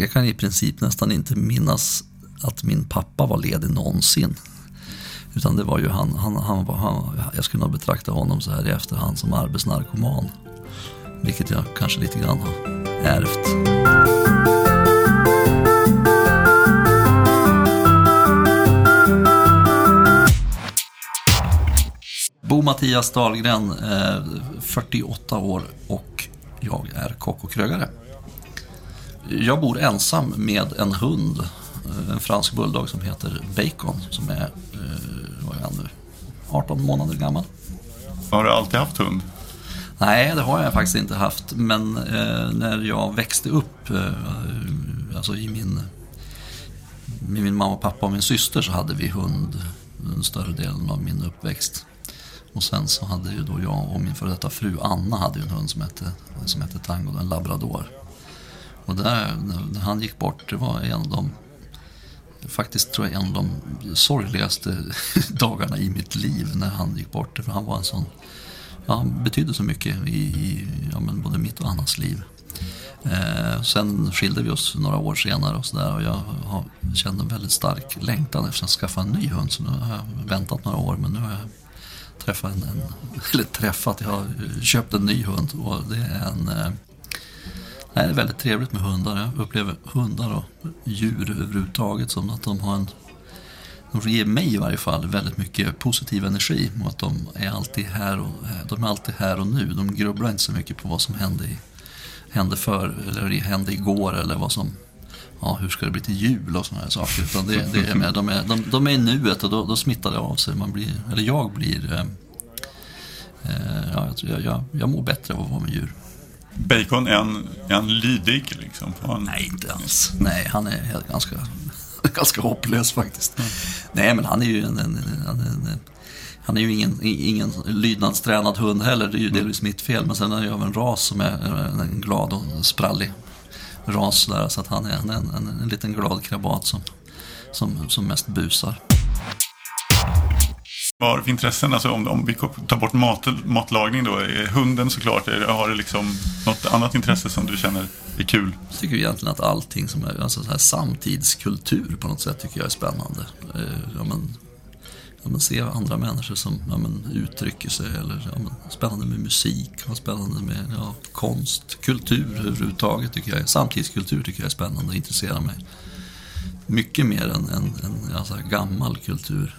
Jag kan i princip nästan inte minnas att min pappa var ledig någonsin. Utan det var ju han, han, han, han jag skulle nog betrakta honom så här i efterhand som arbetsnarkoman. Vilket jag kanske lite grann har ärvt. Bo Mattias Dahlgren, eh, 48 år och jag är kock och krögare. Jag bor ensam med en hund, eh, en fransk bulldog som heter Bacon, som är, eh, vad är han nu, 18 månader gammal. Har du alltid haft hund? Nej, det har jag faktiskt inte haft. Men eh, när jag växte upp, eh, alltså i min, med min mamma, pappa och min syster så hade vi hund den större delen av min uppväxt. Och sen så hade ju då jag och min före detta fru Anna hade ju en hund som hette, som hette Tango, en labrador. Och där, när han gick bort, det var en av de faktiskt tror jag en av de sorgligaste dagarna i mitt liv när han gick bort. För han var en sån, ja, han betydde så mycket i, i ja, men både mitt och Annas liv. Eh, sen skilde vi oss några år senare och sådär och jag har, kände en väldigt stark längtan efter att skaffa en ny hund. Så nu har jag väntat några år men nu har jag träffat en, en eller träffat, jag har köpt en ny hund och det är en eh, det är väldigt trevligt med hundar. Jag upplever hundar och djur överhuvudtaget som att de har en de ger mig i varje fall väldigt mycket positiv energi och att de är alltid här och, de är alltid här och nu. De grubblar inte så mycket på vad som hände, i, hände för eller hände igår eller vad som ja, hur ska det bli till jul och sådana här saker. Utan det, det är med, de, är, de, de är i nuet och då, då smittar det av sig. Man blir, eller jag blir, eh, eh ja, jag, jag, jag mår bättre av att vara med djur. Bacon, är han, är han lydig liksom? Han... Nej, inte alls. Nej, han är ganska, ganska hopplös faktiskt. Mm. Nej, men han är ju en, en, en, en han är ju ingen, ingen lydnadstränad hund heller, det är ju mm. delvis mitt fel. Men sen är jag av en ras som är en glad och sprallig ras där. Så att han är en, en, en, en liten glad krabat som, som, som mest busar. Vad har du för intressen? Alltså om, om vi tar bort mat, matlagning då. Är hunden såklart, är, har du liksom något annat intresse som du känner är kul? Jag tycker egentligen att allting som är alltså så här samtidskultur på något sätt tycker jag är spännande. Eh, ja, men, ja, men se andra människor som ja, men, uttrycker sig. Eller, ja, men, spännande med musik, och spännande med ja, konst, kultur överhuvudtaget. Tycker jag. Samtidskultur tycker jag är spännande och intresserar mig. Mycket mer än, än, än alltså, gammal kultur.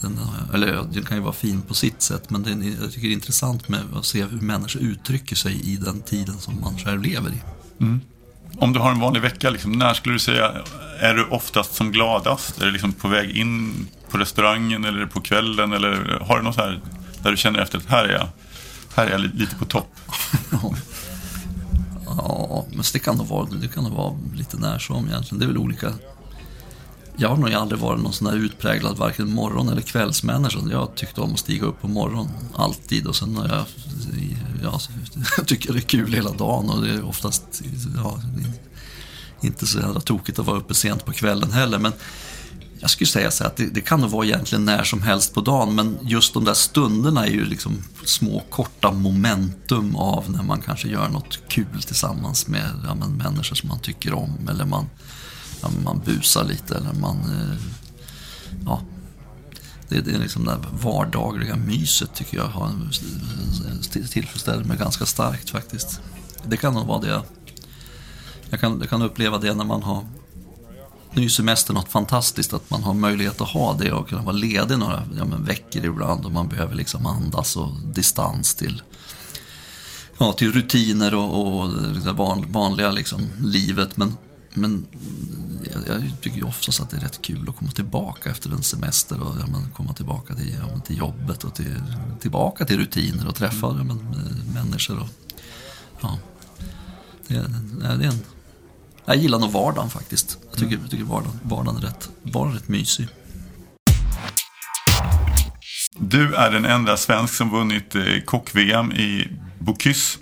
Den, eller den kan ju vara fin på sitt sätt men den, jag tycker det är intressant med att se hur människor uttrycker sig i den tiden som man själv lever i. Mm. Om du har en vanlig vecka, liksom, när skulle du säga är du oftast som gladast? Är du liksom på väg in på restaurangen eller på kvällen? Eller har du något här där du känner efter att här är jag, här är jag lite på topp? ja, men det kan nog vara, det kan nog vara lite när som egentligen. Det är väl olika jag har nog aldrig varit någon sån där utpräglad varken morgon eller kvällsmänniska. Jag tyckte om att stiga upp på morgonen alltid och sen har jag, ja, jag tycker det är kul hela dagen och det är oftast ja, inte så jävla tokigt att vara uppe sent på kvällen heller. Men jag skulle säga så att det, det, kan nog vara egentligen när som helst på dagen men just de där stunderna är ju liksom små korta momentum av när man kanske gör något kul tillsammans med ja, människor som man tycker om eller man man busar lite eller man... Eh, ja, det, det är liksom det vardagliga myset tycker jag har eh, tillfredsställer mig ganska starkt faktiskt. Det kan nog vara det. Jag kan, jag kan uppleva det när man har ny semester något fantastiskt att man har möjlighet att ha det och kunna vara ledig några ja, men veckor ibland och man behöver liksom andas och distans till, ja, till rutiner och, och det eh, vanliga liksom, livet. Men men jag, jag tycker ju oftast att det är rätt kul att komma tillbaka efter en semester och ja, men, komma tillbaka till, ja, till jobbet och till, tillbaka till rutiner och träffa ja, men, eh, människor. Och, ja, det, det är en, jag gillar nog vardagen faktiskt. Jag tycker, jag tycker vardagen, vardagen, är rätt, vardagen är rätt mysig. Du är den enda svensk som vunnit eh, kock-VM i Bocuse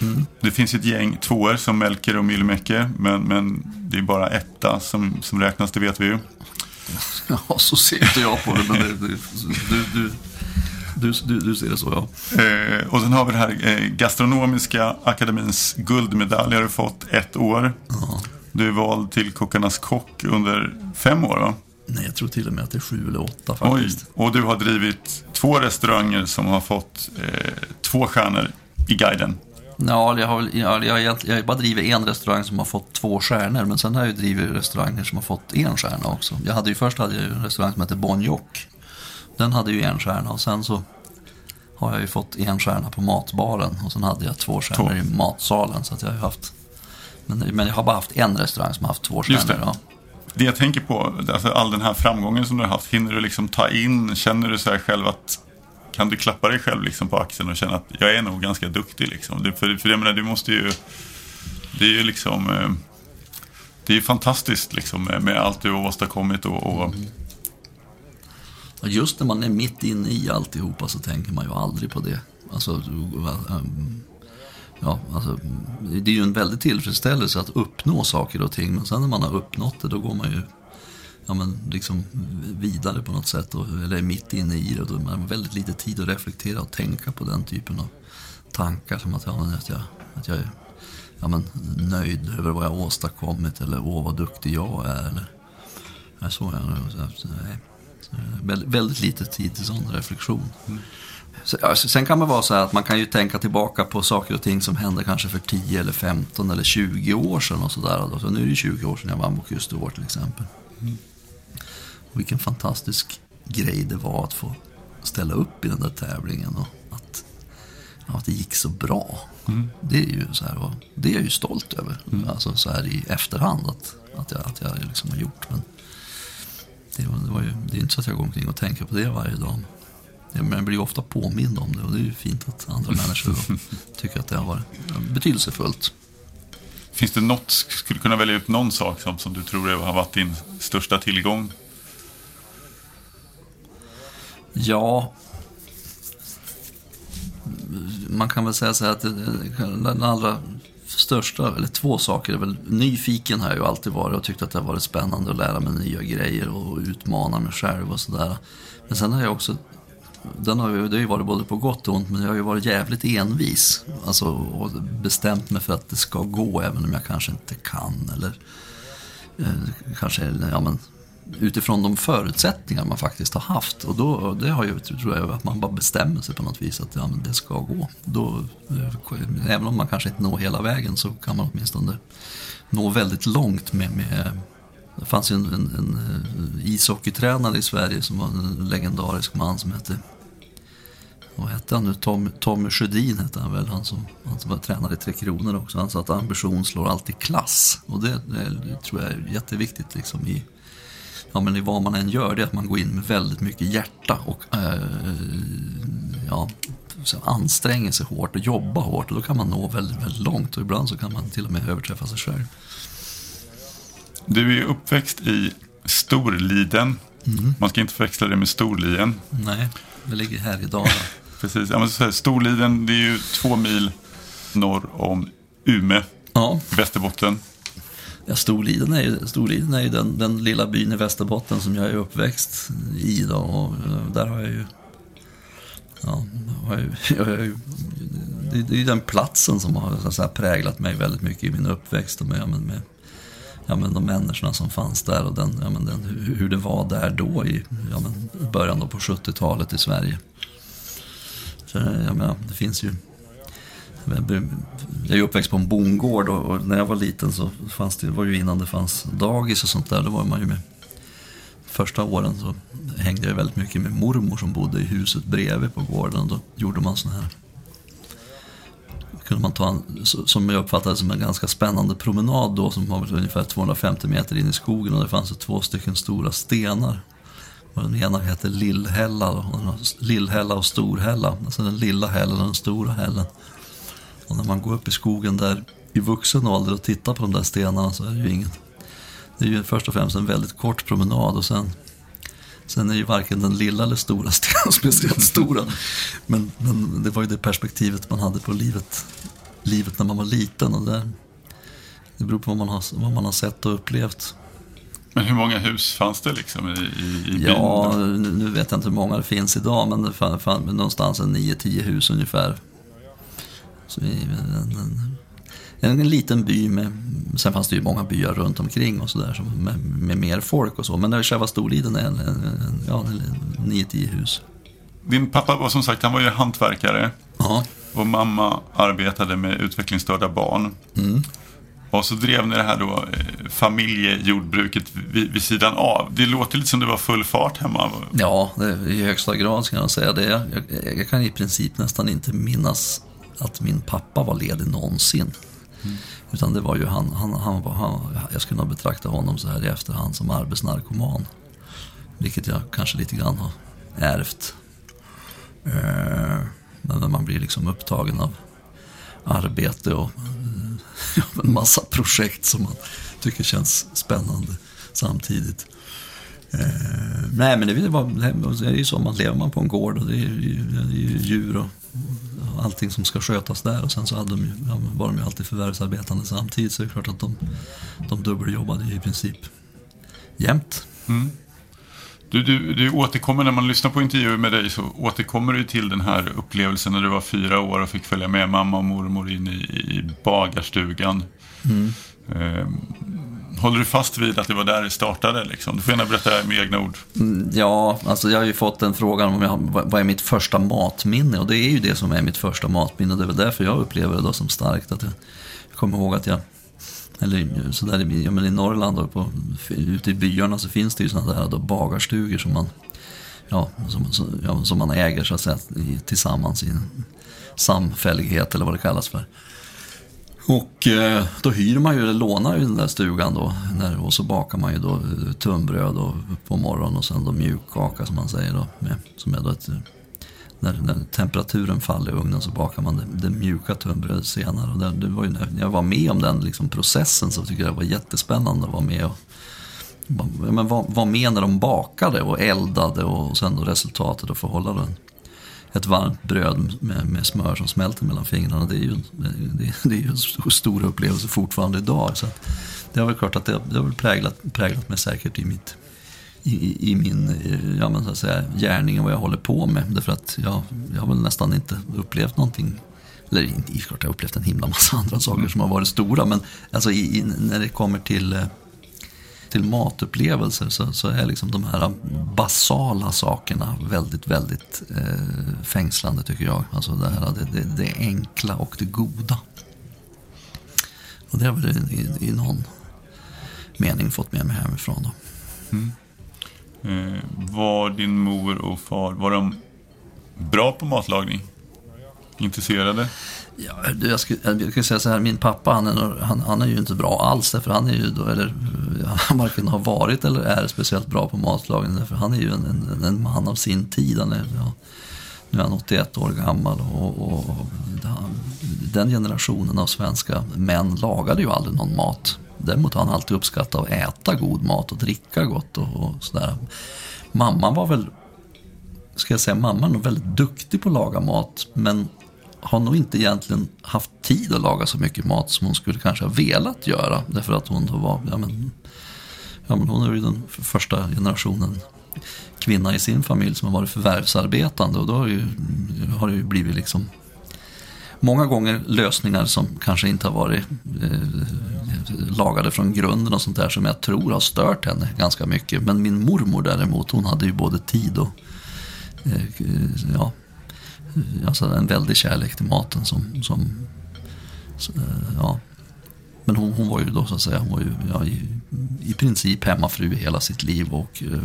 Mm. Det finns ett gäng tvåor som Melker och Myllymäki, men, men det är bara etta som, som räknas, det vet vi ju. Ja, så ser inte jag på det, men det, det, du, du, Du, du, du ser det så, ja. Eh, och sen har vi det här eh, Gastronomiska akademins guldmedalj har du fått ett år. ja. Du är vald till Kockarnas kock under fem år va? Nej, jag tror till och med att det är sju eller åtta Oj, faktiskt. och du har drivit två restauranger som har fått eh, två stjärnor i guiden. Ja, jag har, jag, jag, jag, bara drivit en restaurang som har fått två stjärnor, men sen har jag ju drivit restauranger som har fått en stjärna också. Jag hade ju först hade jag en restaurang som hette Bon Jock. Den hade ju en stjärna och sen så har jag ju fått en stjärna på matbaren och sen hade jag två stjärnor Två. i matsalen. Så att jag har haft, men, men jag har bara haft en restaurang som har haft två Just stjärnor. det. Ja. Det jag tänker på, alltså all den här framgången som du har haft, hinner du liksom ta in, känner du så själv att kan du klappa dig själv liksom på axeln och känna att jag är nog ganska duktig liksom? Du, för, för jag menar, du måste ju, det är ju liksom, eh, det är ju fantastiskt liksom med, med allt du har åstadkommit och, och just när man är mitt inne i alltihopa så tänker man ju aldrig på det. Alltså, eh, ja, alltså, det är ju en väldig tillfredsställelse att uppnå saker och ting. Men sen när man har uppnått det, då går man ju ja, men liksom vidare på något sätt. Och, eller är mitt inne i det. Och då har man väldigt lite tid att reflektera och tänka på den typen av tankar. Som att, ja, men att, jag, att jag är ja, men, nöjd över vad jag åstadkommit. Eller åh vad duktig jag är. Eller, ja, så är det. Så, nej. Väldigt, väldigt lite tid till sån reflektion. Ja, sen kan man vara så här att man kan ju tänka tillbaka på saker och ting som hände kanske för 10 eller 15 eller 20 år sedan och sådär. Så nu är det 20 år sedan jag vann Bocuse d'Or till exempel. Och vilken fantastisk grej det var att få ställa upp i den där tävlingen och att, ja, att det gick så bra. Det är ju så här, det är jag ju stolt över. Alltså så här i efterhand att, att jag, att jag liksom har gjort. Men det, var, det, var ju, det är inte så att jag går omkring och tänker på det varje dag. Men jag blir ju ofta påmind om det och det är ju fint att andra människor tycker att det har varit betydelsefullt. finns det något, skulle kunna välja ut någon sak som, som du tror har varit din största tillgång? Ja, man kan väl säga så här att den allra största, eller två saker är väl, nyfiken har jag ju alltid varit och tyckt att det har varit spännande att lära mig nya grejer och utmana mig själv och sådär. Men sen har jag också, den har ju, det har ju varit både på gott och ont, men jag har ju varit jävligt envis. Alltså, och bestämt mig för att det ska gå även om jag kanske inte kan eller eh, kanske, ja men utifrån de förutsättningar man faktiskt har haft. Och då, det har ju, tror jag, att man bara bestämmer sig på något vis att ja, men det ska gå. Då, eh, även om man kanske inte når hela vägen så kan man åtminstone nå väldigt långt med, med det fanns ju en, en, en eh, ishockeytränare i Sverige som var en legendarisk man som hette vad hette han nu? Tom, Tommy Sjödin hette han väl, han som, han som var tränare i Tre Kronor också. Han sa att ambition slår alltid klass. Och det, det tror jag är jätteviktigt liksom i, ja, men i vad man än gör. Det är att man går in med väldigt mycket hjärta och eh, ja, anstränger sig hårt och jobbar hårt. Och då kan man nå väldigt, väldigt långt och ibland så kan man till och med överträffa sig själv. Du är uppväxt i Storliden. Man ska inte förväxla det med Storlien. Nej, det ligger här i Dalarna. Precis. Ja, men så här, Storliden det är ju två mil norr om Umeå, Ja, Västerbotten. Ja, Storliden är ju, Storliden är ju den, den lilla byn i Västerbotten som jag är uppväxt i. Då, och eh, där har jag ju... Ja, har jag, jag, jag det, det är ju den platsen som har så att säga, präglat mig väldigt mycket i min uppväxt. Och med, ja, men, med ja, men, de människorna som fanns där och den, ja, men, den, hur, det var där då i ja, men, början då på 70-talet i Sverige. Så, ja, men, det finns ju... Jag är ju uppväxt på en bondgård och, när jag var liten så fanns det, var ju innan det fanns dagis och sånt där, då var man ju med. Första åren så hängde jag väldigt mycket med mormor som bodde i huset bredvid på gården och då gjorde man sån här kunde man ta en, som jag uppfattade som en ganska spännande promenad då som var väl ungefär 250 meter in i skogen och det fanns två stycken stora stenar. Och den ena hette Lillhälla och, Lillhälla och Storhälla. Alltså den lilla hällen och den stora hällen. Och när man går upp i skogen där i vuxen ålder och tittar på de där stenarna så är det ju inget. Det är ju först och främst en väldigt kort promenad och sen, sen är ju varken den lilla eller stora stenen speciellt stora. Men, men det var ju det perspektivet man hade på livet, livet när man var liten. Och där, det beror på vad man, har, vad man har sett och upplevt Men hur många hus fanns det liksom i, i, i Ja, nu nu vet jag inte hur många det finns idag, men det fanns fan, någonstans en 9-10 hus ungefär. Så vi, en, en, en liten by med, sen fanns det ju många byar runt omkring och sådär med, med mer folk och så. Men själva Storliden är en, en, ja, en 9-10 hus. Din pappa var som sagt, han var ju hantverkare. Ja, Och mamma arbetade med utvecklingsstörda barn. mm. Och så drev ni det här då, eh, familjejordbruket vid, vid sidan av. Det låter lite som det var full fart hemma. ja det, i högsta grad ska jag säga det. Jag, jag, jag kan i princip nästan inte minnas att min pappa var ledig någonsin. Utan det var ju han, han, han, var, han, jag skulle nog betrakta honom så här i efterhand som arbetsnarkoman. Vilket jag kanske lite grann har ärvt. Eh, men när man blir liksom upptagen av arbete och eh, en massa projekt som man tycker känns spännande samtidigt. Eh, nej men det, är det är ju så, man lever man på en gård och det är ju, det är djur och allting som ska skötas där. Och sen så hade de ju, ja, var de ju alltid förvärvsarbetande samtidigt så det är klart att de, de dubbeljobbade i princip jämt. Du, du, du återkommer, när man lyssnar på intervjuer med dig så återkommer du till den här upplevelsen när du var fyra år och fick följa med mamma och mormor in i, i bagarstugan. Eh, håller du fast vid att det var där det startade? Liksom? Du får gärna berätta med egna ord. Mm, Ja, alltså jag har ju fått den frågan om jag, vad vad är mitt första matminne? Och det är ju det som är mitt första matminne. Det är väl därför jag upplever det då som starkt. Att jag, jag kommer ihåg att jag, eller så där, i- ja, men i Norrland och på, ute i byarna så finns det ju sådana där då bagarstugor som man, ja, som, som, ja, som man äger så att säga i, tillsammans i en samfällighet eller vad det kallas för. Och eh, då hyr man ju, eller lånar ju den där stugan då. När, och så bakar man ju då eh, tunnbröd på morgonen och sen då mjukkaka som man säger då. Med, som är då ett, när, när temperaturen faller i ugnen så bakar man det, det mjuka tunnbrödet senare. Och det, det var ju, när jag var med om den liksom, processen så tycker jag det var jättespännande att vara med och men var, var med när de bakade och eldade och sen då resultatet och förhålla den ett varmt bröd med, med smör som smälter mellan fingrarna. Det är ju, det, det är ju en stor, upplevelse fortfarande idag. Så att det har väl klart att det, det har väl präglat, präglat mig säkert i, mitt, i, i- min ja, men så att säga, gärning och vad jag håller på med. Därför att jag, jag har väl nästan inte upplevt någonting eller inte, det är klart jag har upplevt en himla massa andra saker som har varit stora. Men alltså i, i, när det kommer till eh, till matupplevelser så, så är liksom de här basala sakerna väldigt, väldigt eh, fängslande tycker jag. Alltså det, här, det, det, det enkla och det goda. Och det har väl i, i, i någon mening fått med mig hemifrån. Då. Mm. Eh, var din mor och far, var de bra på matlagning? Intresserade? Ja, du, jag, skulle, jag kan säga så här, min pappa han är, han, han är ju inte bra alls därför han är ju då, eller han varken har varit eller är speciellt bra på matlagning därför han är ju en, en, en man av sin tid. Han är, ja, nu är han 81 år gammal och, och, och den generationen av svenska män lagade ju aldrig någon mat. Däremot har han alltid uppskattat att äta god mat och dricka gott och, och sådär. Mamman var väl ska jag säga, mamma är nog väldigt duktig på att laga mat. Men har nog inte egentligen haft tid att laga så mycket mat som hon skulle kanske ha velat göra. Därför att hon då var, ja men, ja, men hon är ju den första generationen kvinna i sin familj som har varit förvärvsarbetande. Och då har, ju, har det ju blivit liksom många gånger lösningar som kanske inte har varit eh, lagade från grunden och sånt där som jag tror har stört henne ganska mycket. Men min mormor däremot, hon hade ju både tid och eh, eh ja, Mm. alltså en väldig kärlek till maten som, som så, eh, ja. Men hon, hon var ju då så att säga, hon var ju ja, i, i princip hemmafru hela sitt liv och eh,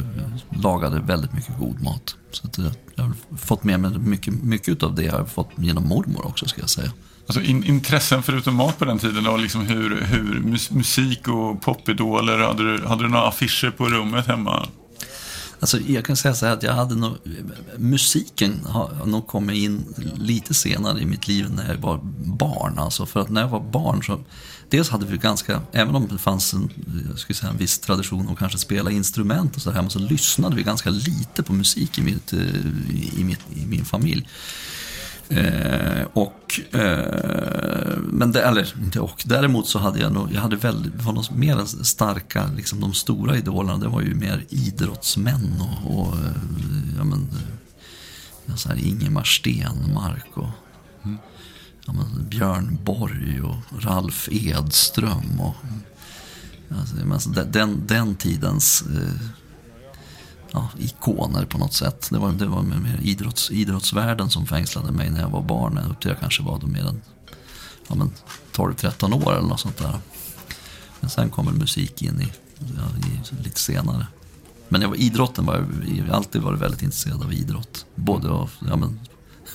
lagade väldigt mycket god mat. Så att, eh, jag har fått med mig mycket, mycket av det jag har fått genom mormor också ska jag säga. Alltså in, intressen förutom mat på den tiden och liksom hur, hur musik och popidoler, hade du, hade du några affischer på rummet hemma? Alltså, jag kan säga så här att jag hade nog, musiken har nog kommit in lite senare i mitt liv när jag var barn. Alltså för att när jag var barn så, dels hade vi ganska, även om det fanns en, jag skulle säga en viss tradition att kanske spela instrument och så här, men så lyssnade vi ganska lite på musik i, mitt, eh, i, mitt, i min familj. Eh, och, eh, men det, eller inte och, däremot så hade jag nog, jag hade väldigt, var något mer starka, liksom de stora idolerna, det var ju mer idrottsmän och, och eh, ja men, eh, så här Ingemar Stenmark och mm. ja, men, Björn Borg och Ralf Edström och alltså, den, den tidens eh, ja, ikoner på något sätt. Det var, det var mer idrotts, idrottsvärlden som fängslade mig när jag var barn. Upp till jag kanske var då mer än ja, 12-13 år eller något sånt där. Men sen kommer musik in i, ja, i, lite senare. Men jag var, idrotten var jag alltid varit väldigt intresserad av idrott. Både, av, ja, men,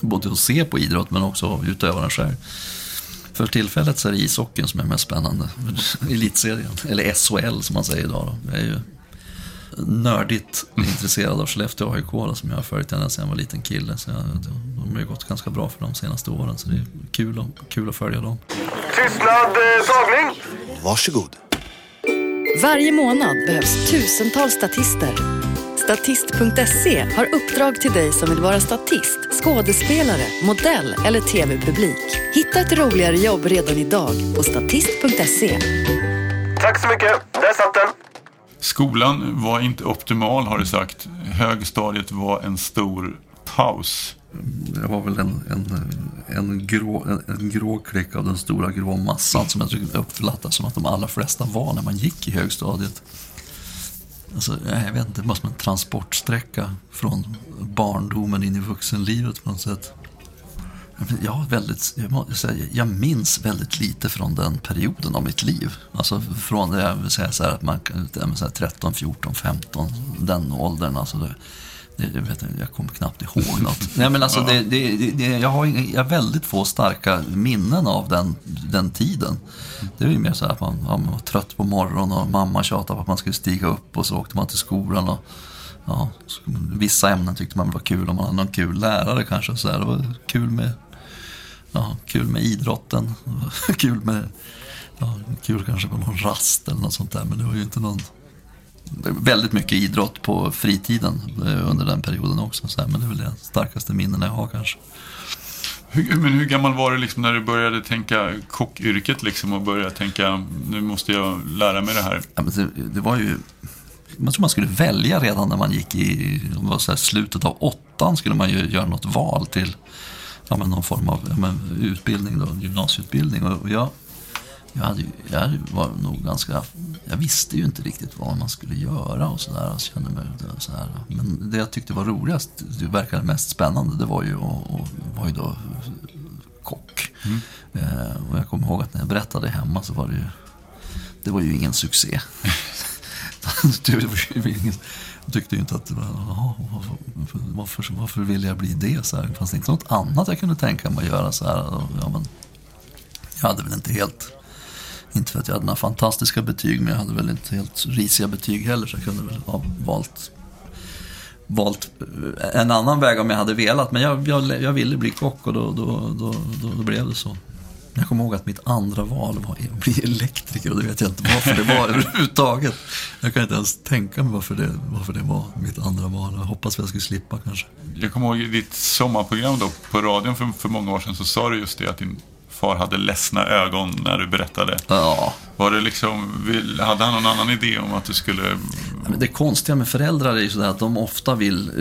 både att se på idrott men också av utövaren själv. För tillfället så är det ishockeyn som är mest spännande. Elitserien, eller SHL som man säger idag. Då. Jag är ju nördigt intresserad av Skellefteå AIK då, som jag har följt ända sedan jag var liten kille. Så jag, de har ju gått ganska bra för de senaste åren så det är kul, att, kul att följa dem. Tystnad eh, tagning! Varsågod. Varje månad behövs tusentals statister. Statist.se har uppdrag till dig som vill vara statist, skådespelare, modell eller tv-publik. Hitta ett roligare jobb redan idag på statist.se. Tack så mycket, där satt den. Skolan var inte optimal har du sagt. Högstadiet var en stor paus. Det var väl en, en, en, grå, en, en grå klick av den stora grå massan som jag tycker uppfattas som att de allra flesta var när man gick i högstadiet. Alltså, jag vet inte, det var som en transportsträcka från barndomen in i vuxenlivet på något sätt. Jag, väldigt, jag, säga, jag minns väldigt lite från den perioden av mitt liv. Alltså från det jag vill säga så att man, så 13, 14, 15, den åldern. Alltså det, det, jag, vet, jag kommer knappt ihåg något. Nej, men alltså det, det, det, jag, har, jag har väldigt få starka minnen av den, den tiden. Det är ju mer så att man, man var trött på morgonen och mamma tjatade på att man skulle stiga upp och så åkte man till skolan. Och, ja, vissa ämnen tyckte man var kul om man hade någon kul lärare kanske. Så här. Det var kul med ja, kul med idrotten. kul med, ja, kul kanske på någon rast eller något sånt där. Men det var ju inte någon, väldigt mycket idrott på fritiden eh, under den perioden också. Så här, men det är väl det starkaste minnena jag har kanske. Hur, men hur gammal var du liksom när du började tänka kockyrket liksom och började tänka nu måste jag lära mig det här? Ja, men det, det var ju man tror man skulle välja redan när man gick i var så slutet av åttan skulle man ju göra något val till ja, men någon form av ja, men, utbildning, då, gymnasieutbildning. Och jag, jag, hade, jag var nog ganska, jag visste ju inte riktigt vad man skulle göra och sådär. Så så Men det jag tyckte var roligast, det verkade mest spännande, det var ju, och, och var ju då kock. Mm. Eh, och jag kommer ihåg att när jag berättade hemma så var det ju, det var ju ingen succé. det var ju ingen, jag tyckte ju inte att varför, varför, varför ville jag bli det? Så här, fanns det inte något annat jag kunde tänka mig att göra? Så här, ja, men, jag hade väl inte helt, inte för att jag hade några fantastiska betyg, men jag hade väl inte helt risiga betyg heller. Så jag kunde väl ha valt, valt eh, en annan väg om jag hade velat. Men jag, jag, jag ville bli kock och då, då, då, då, då blev det så. Jag kommer ihåg att mitt andra val var att bli elektriker och det vet jag inte varför det var överhuvudtaget. Jag kan inte ens tänka mig varför det, varför det var mitt andra val. Jag hoppas att jag skulle slippa kanske. Jag kommer ihåg i ditt sommarprogram då, på radion för, för många år sedan så sa du just det att din far hade ledsna ögon när du berättade. Ja. Var det liksom, hade han någon annan idé om att du skulle... Det konstiga med föräldrar är ju sådär att de ofta vill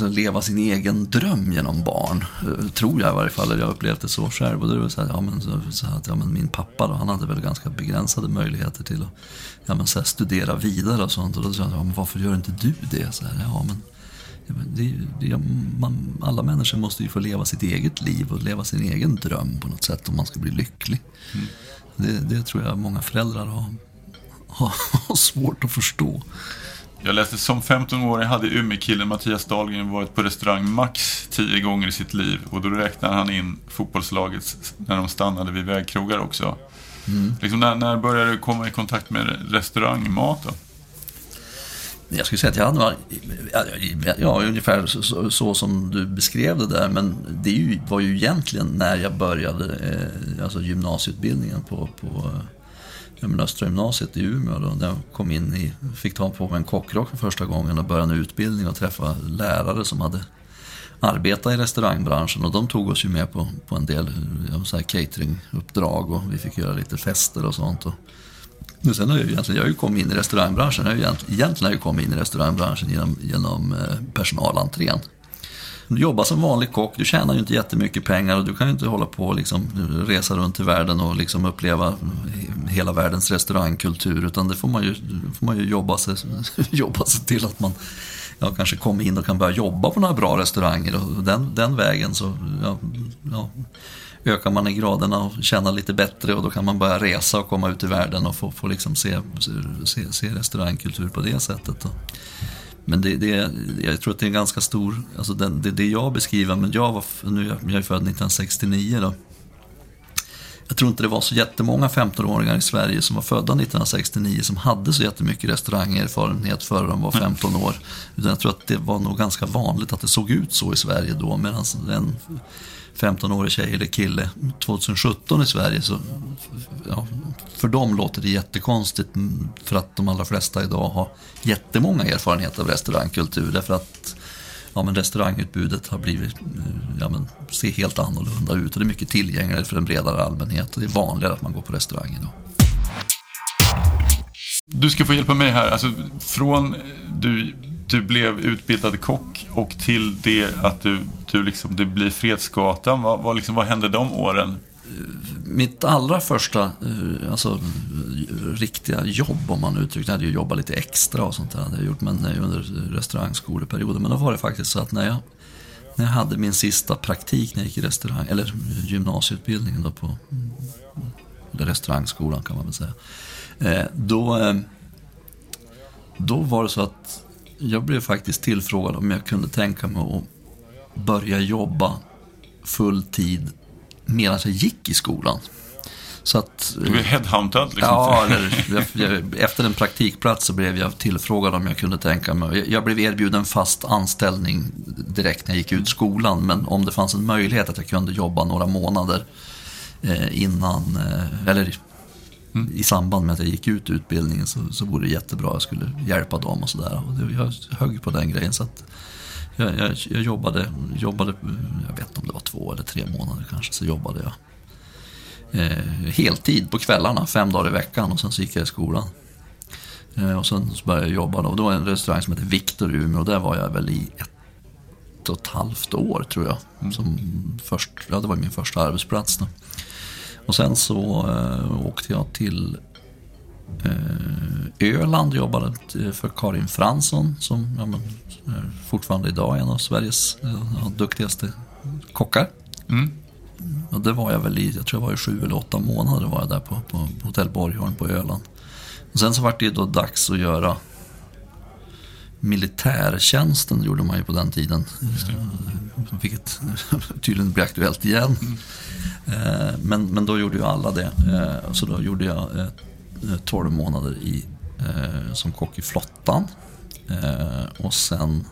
eh, leva sin egen dröm genom barn. Eh, tror jag i varje fall, jag har upplevt det så själv. Och det var så här, ja, men, så att, ja, men min pappa då, han hade väl ganska begränsade möjligheter till att ja, men, så här, studera vidare och sånt. Och då sa jag, ja, men varför gör inte du det? Så här, ja, men, det, det, man, alla människor måste ju få leva sitt eget liv och leva sin egen dröm på något sätt om man ska bli lycklig. Mm. Det, det, tror jag många föräldrar har, har, har svårt att förstå. Jag läste som 15-åring hade Umeå-killen Mattias Dahlgren varit på restaurang max 10 gånger i sitt liv. Och då räknar han in fotbollslaget när de stannade vid vägkrogar också. Mm. Liksom när, när började du komma i kontakt med restaurangmat då? Jag skulle säga att jag hade ja, ungefär så, så, som du beskrev det där. Men det var ju egentligen när jag började eh, alltså gymnasieutbildningen på, på eh, Östra gymnasiet i Umeå. Då, där jag kom in i, fick ta på mig en kockrock för första gången och började en utbildning och träffa lärare som hade arbetat i restaurangbranschen och de tog oss ju med på, på en del eh, så här cateringuppdrag och vi fick göra lite fester och sånt. Och, men sen har jag ju egentligen, jag har ju kommit in i restaurangbranschen, jag har ju egentligen, egentligen har jag kommit in i restaurangbranschen genom, genom eh, personalentrén. Du jobbar som vanlig kock, du tjänar ju inte jättemycket pengar och du kan ju inte hålla på och liksom resa runt i världen och liksom uppleva hela världens restaurangkultur. Utan det får man ju, får man ju jobba, sig, jobba sig till att man ja, kanske kommer in och kan börja jobba på några bra restauranger. Och den, den vägen så ja, ja, ökar man i graderna och tjänar lite bättre och då kan man börja resa och komma ut i världen och få, få liksom se, se, se restaurangkultur på det sättet. Men det, det, jag tror att det är en ganska stor, alltså den, det, det jag beskriver, men jag var, nu, jag är född 1969 då. Jag tror inte det var så jättemånga 15-åringar i Sverige som var födda 1969 som hade så jättemycket restaurangerfarenhet före de var 15 år. Utan jag tror att det var nog ganska vanligt att det såg ut så i Sverige då. Medan en 15-årig tjej eller kille 2017 i Sverige så ja, för dem låter det jättekonstigt mm, för att de allra flesta idag har jättemånga erfarenheter av restaurangkultur därför att ja, men restaurangutbudet har blivit, eh, ja, men, ser helt annorlunda ut och det är mycket tillgängligare för en bredare allmänhet och det är vanligare att man går på restaurang idag. Du ska få hjälpa mig här. Alltså, från du, du blev utbildad kock och till det att du, du, liksom, det blir Fredsgatan. Vad, vad, liksom, vad hände de åren? Mitt allra första eh, alltså, eh, riktiga jobb, om man uttrycker det, jag hade ju jobbat lite extra och sånt där, hade jag gjort, men eh, under restaurangskoleperioden. Men då var det faktiskt så att när jag, när jag hade min sista praktik när jag gick i restaurang, eller gymnasieutbildningen då på eller restaurangskolan kan man väl säga. Då, då var det så att jag blev faktiskt tillfrågad om jag kunde tänka mig att börja jobba full tid medan jag gick i skolan. Så att, du blev headhuntad? Liksom. Ja, eller, efter en praktikplats så blev jag tillfrågad om jag kunde tänka mig. Jag blev erbjuden fast anställning direkt när jag gick ut skolan. Men om det fanns en möjlighet att jag kunde jobba några månader eh, innan, eh, eller mm. i samband med att jag gick ut utbildningen så, så vore det jättebra. Jag skulle hjälpa dem och sådär. Jag högg på den grejen. Så att, jag, jag, jag, jobbade, jobbade, jag vet inte om det var två eller tre månader kanske, så jobbade jag eh, heltid på kvällarna, fem dagar i veckan och sen så gick jag i skolan. Eh, och sen så började jag jobba då. Det var en restaurang som hette Victor i Umeå och där var jag väl i ett och ett halvt år tror jag. Mm. Som först, ja, det var min första arbetsplats. Då. Och sen så eh, åkte jag till eh, Öland och jobbade för Karin Fransson som ja, men, fortfarande idag är en av Sveriges ja, duktigaste kockar. Mm. Och det var jag väl i, jag tror jag var i sju eller åtta månader var jag där på, på, på Hotell Borgholm på Öland. Och sen så var det ju då dags att göra militärtjänsten gjorde man ju på den tiden. Vilket tydligen blir aktuellt igen. Mm. Men, men då gjorde ju alla det. Eh, så då gjorde jag 12 månader i, som kock i flottan. Och sen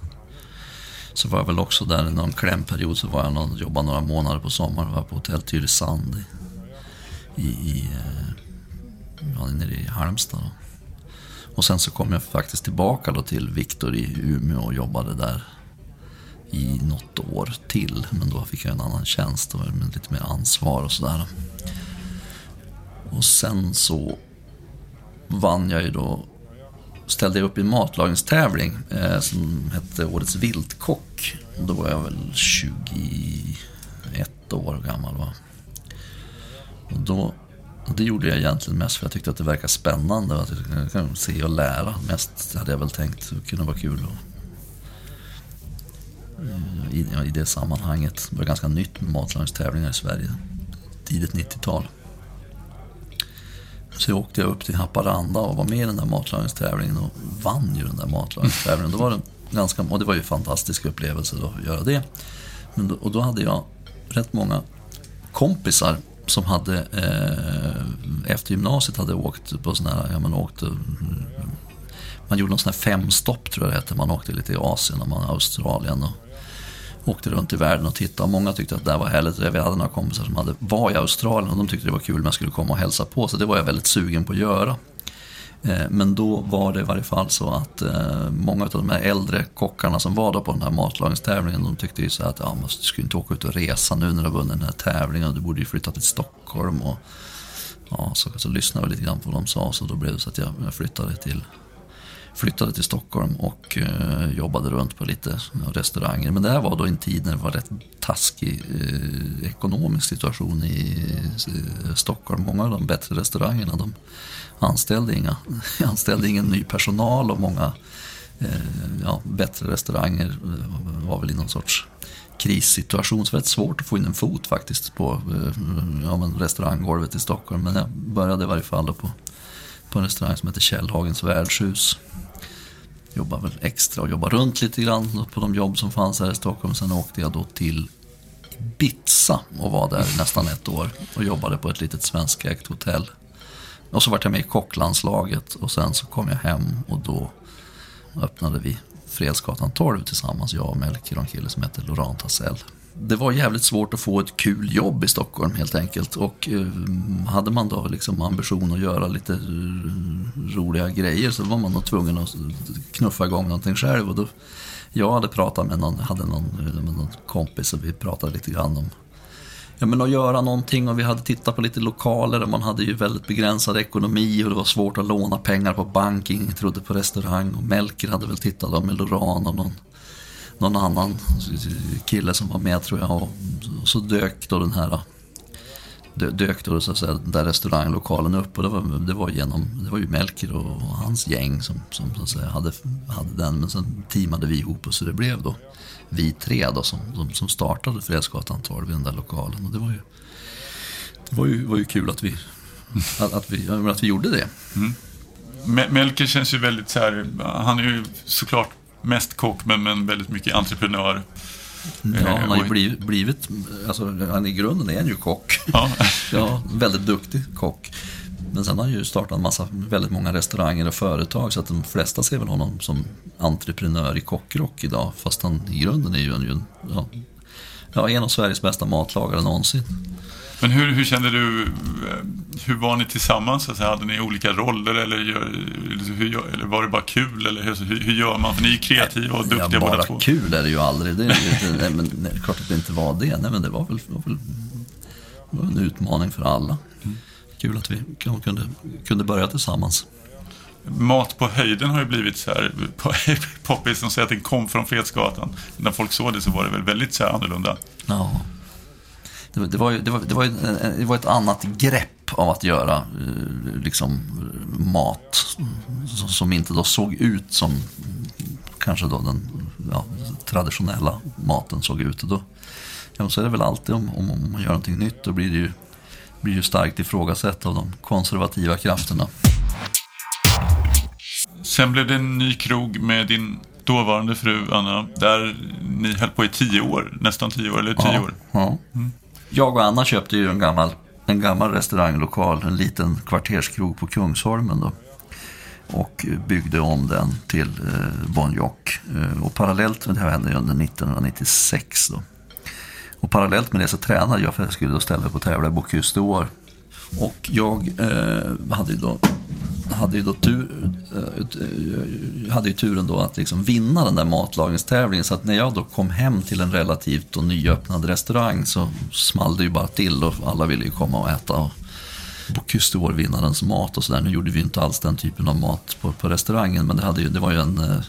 så var jag väl också där i någon klämperiod så var jag någon, jobbade några månader på sommaren. Var på hotell Tylösand i, i, i, ja, nere i Halmstad. Och sen så kom jag faktiskt tillbaka då till Viktor i Umeå och jobbade där i något år till. Men då fick jag en annan tjänst och med lite mer ansvar och sådär. Och sen så vann jag ju då ställde jag upp i en matlagningstävling eh, som hette Årets viltkock. Då var jag väl 21 år gammal. Va? Och då, och det gjorde jag egentligen mest för jag tyckte att det verkade spännande. Att jag kan se och lära. Mest hade jag väl tänkt det kunde vara kul. Och, mm, i, I det sammanhanget. Det var ganska nytt med matlagningstävlingar i Sverige. Tidigt 90-tal. Så jag åkte jag upp till Haparanda och var med i den där matlagningstävlingen och vann ju den där matlagningstävlingen. Då var det ganska, och det var ju en fantastisk upplevelse att göra det. Men då, och då hade jag rätt många kompisar som hade eh, efter gymnasiet hade åkt på sådana här, ja man åkte mm, man gjorde någon sån här femstopp tror jag det hette. Man åkte lite i Asien och man Australien och åkte runt i världen och tittade. Många tyckte att det var härligt. Vi hade några kompisar som hade, var i Australien och de tyckte det var kul om jag skulle komma och hälsa på. Så det var jag väldigt sugen på att göra. Eh, men då var det i varje fall så att eh, många av de här äldre kockarna som var då på den här matlagningstävlingen, de tyckte ju så att ja, man skulle inte åka ut och resa nu när du har vunnit den här tävlingen, du borde ju flytta till Stockholm. Och, ja, så, så lyssnade jag lite grann på vad de sa, så då blev det så att jag, jag flyttade till flyttade till Stockholm och eh, jobbade runt på lite restauranger. Men det här var då en tid när det var rätt taskig eh, ekonomisk situation i eh, Stockholm. Många av de bättre restaurangerna de anställde, inga, anställde ingen ny personal och många eh, ja, bättre restauranger eh, var väl i någon sorts krissituation. Så det var rätt svårt att få in en fot faktiskt på eh, ja, men restauranggolvet i Stockholm. Men jag började i varje fall då på, på en restaurang som heter Källhagens värdshus jobbade väl extra och jobbade runt lite grann på de jobb som fanns här i Stockholm. Sen åkte jag då till Ibiza och var där nästan ett år och jobbade på ett litet svenskägt hotell. Och så var jag med i kocklandslaget och sen så kom jag hem och då öppnade vi Fredsgatan 12 tillsammans, jag och Melker och en kille som heter Laurent Tassell. Det var jävligt svårt att få ett kul jobb i Stockholm helt enkelt. Och eh, hade man då liksom ambition att göra lite eh, roliga grejer så var man nog tvungen att knuffa igång någonting själv. Och då, jag hade pratat med någon, hade någon, eh, med någon kompis och vi pratade lite grann om ja, men att göra någonting och vi hade tittat på lite lokaler och man hade ju väldigt begränsad ekonomi och det var svårt att låna pengar på bank, ingen trodde på restaurang och Melker hade väl tittat om med Loran och någon, någon annan kille som var med tror jag. Och så dök då den här dök då så att säga, den där restauranglokalen upp. Och det var, det var, genom, det var ju Melker och hans gäng som, som så att säga, hade, hade den. Men sen teamade vi ihop och så det blev då vi tre då som, som, som startade Fredsgatan 12 i den där lokalen. Och det var ju, det var ju, var ju kul att vi, att, att, vi, att vi gjorde det. Mm. Melker känns ju väldigt så här, han är ju såklart mest kock men, men väldigt mycket entreprenör. Ja, han har ju och- blivit, blivit alltså, han, i grunden är han ju kock. Ja. ja, väldigt duktig kock. Men sen har han ju startat en massa, väldigt många restauranger och företag så att de flesta ser väl honom som entreprenör i kockrock idag. Fast han i grunden är ju en, ju en ja, ja, en av Sveriges bästa matlagare någonsin. Men hur, hur kände du, hur var ni tillsammans? Alltså, hade ni olika roller eller, hur, eller var det bara kul? Eller hur, hur, gör man? För ni är ju kreativa och duktiga ja, båda bara två. kul är det ju aldrig. Det är ju, inte- nej, men, nej, klart att det inte var det. Nej, men det var väl, var väl det var en utmaning för alla. Kul att vi kunde, kunde börja tillsammans. Mat på höjden har ju blivit så här poppis som säger att den kom från Fredsgatan. När folk såg det så var det väl väldigt så här annorlunda. Ja. Det, var- det, var ju, det, var, det, var en- det var ett annat grepp av att göra eh, liksom, mat som, inte då såg ut som kanske då den ja, traditionella maten såg ut. Och då, ja, så är det väl alltid om, om, om man gör någonting nytt, då blir det ju, blir ju starkt ifrågasatt av de konservativa krafterna. Sen blev det en ny krog med din dåvarande fru Anna. Där ni höll på i tio år, nästan tio år, eller tio Ja, år. ja. Jag och Anna köpte ju en gammal, en gammal restauranglokal, en liten kvarterskrog på Kungsholmen då. Och byggde om den till eh, Bon Jock. Eh, och parallellt med det här hände ju under 1996 då. Och parallellt med det så tränade jag för att jag skulle då ställa upp och tävla i Bocuse d'Or. Och jag eh, hade ju då, hade ju då tur, eh, eh, hade ju turen då att liksom vinna den där matlagningstävlingen. Så att när jag då kom hem till en relativt då nyöppnad restaurang så small det ju bara till och alla ville ju komma och äta. Och Bocuse d'Or-vinnarens mat och sådär. Nu gjorde vi ju inte alls den typen av mat på, på restaurangen men det, hade ju, det var ju en eh,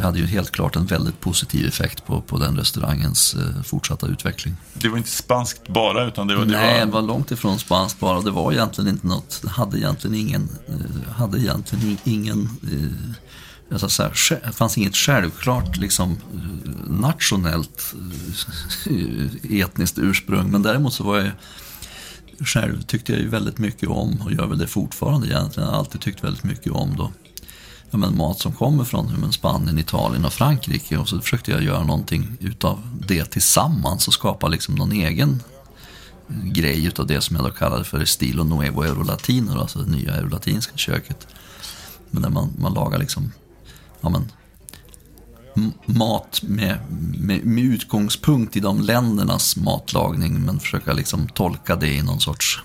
det hade ju helt klart en väldigt positiv effekt på, på den restaurangens eh, fortsatta utveckling. Det var inte spanskt bara, utan det var... Det Nej, det var var långt ifrån spanskt bara. Det var egentligen inte något, hade egentligen ingen, eh, hade egentligen ingen, eh, jag säga, sj- det fanns inget självklart liksom eh, nationellt eh, etniskt ursprung. Men däremot så var jag själv tyckte jag ju väldigt mycket om, och gör väl det fortfarande egentligen, jag har alltid tyckt väldigt mycket om då ja, men mat som kommer från ja, men Spanien, Italien och Frankrike. Och så försökte jag göra någonting utav det tillsammans och skapa liksom någon egen grej utav det som jag då kallade för Stilo Nuevo Eurolatino, alltså det nya eurolatinska köket. Men där man, man lagar liksom, ja men, mat med, med, med utgångspunkt i de ländernas matlagning men försöka liksom tolka det i någon sorts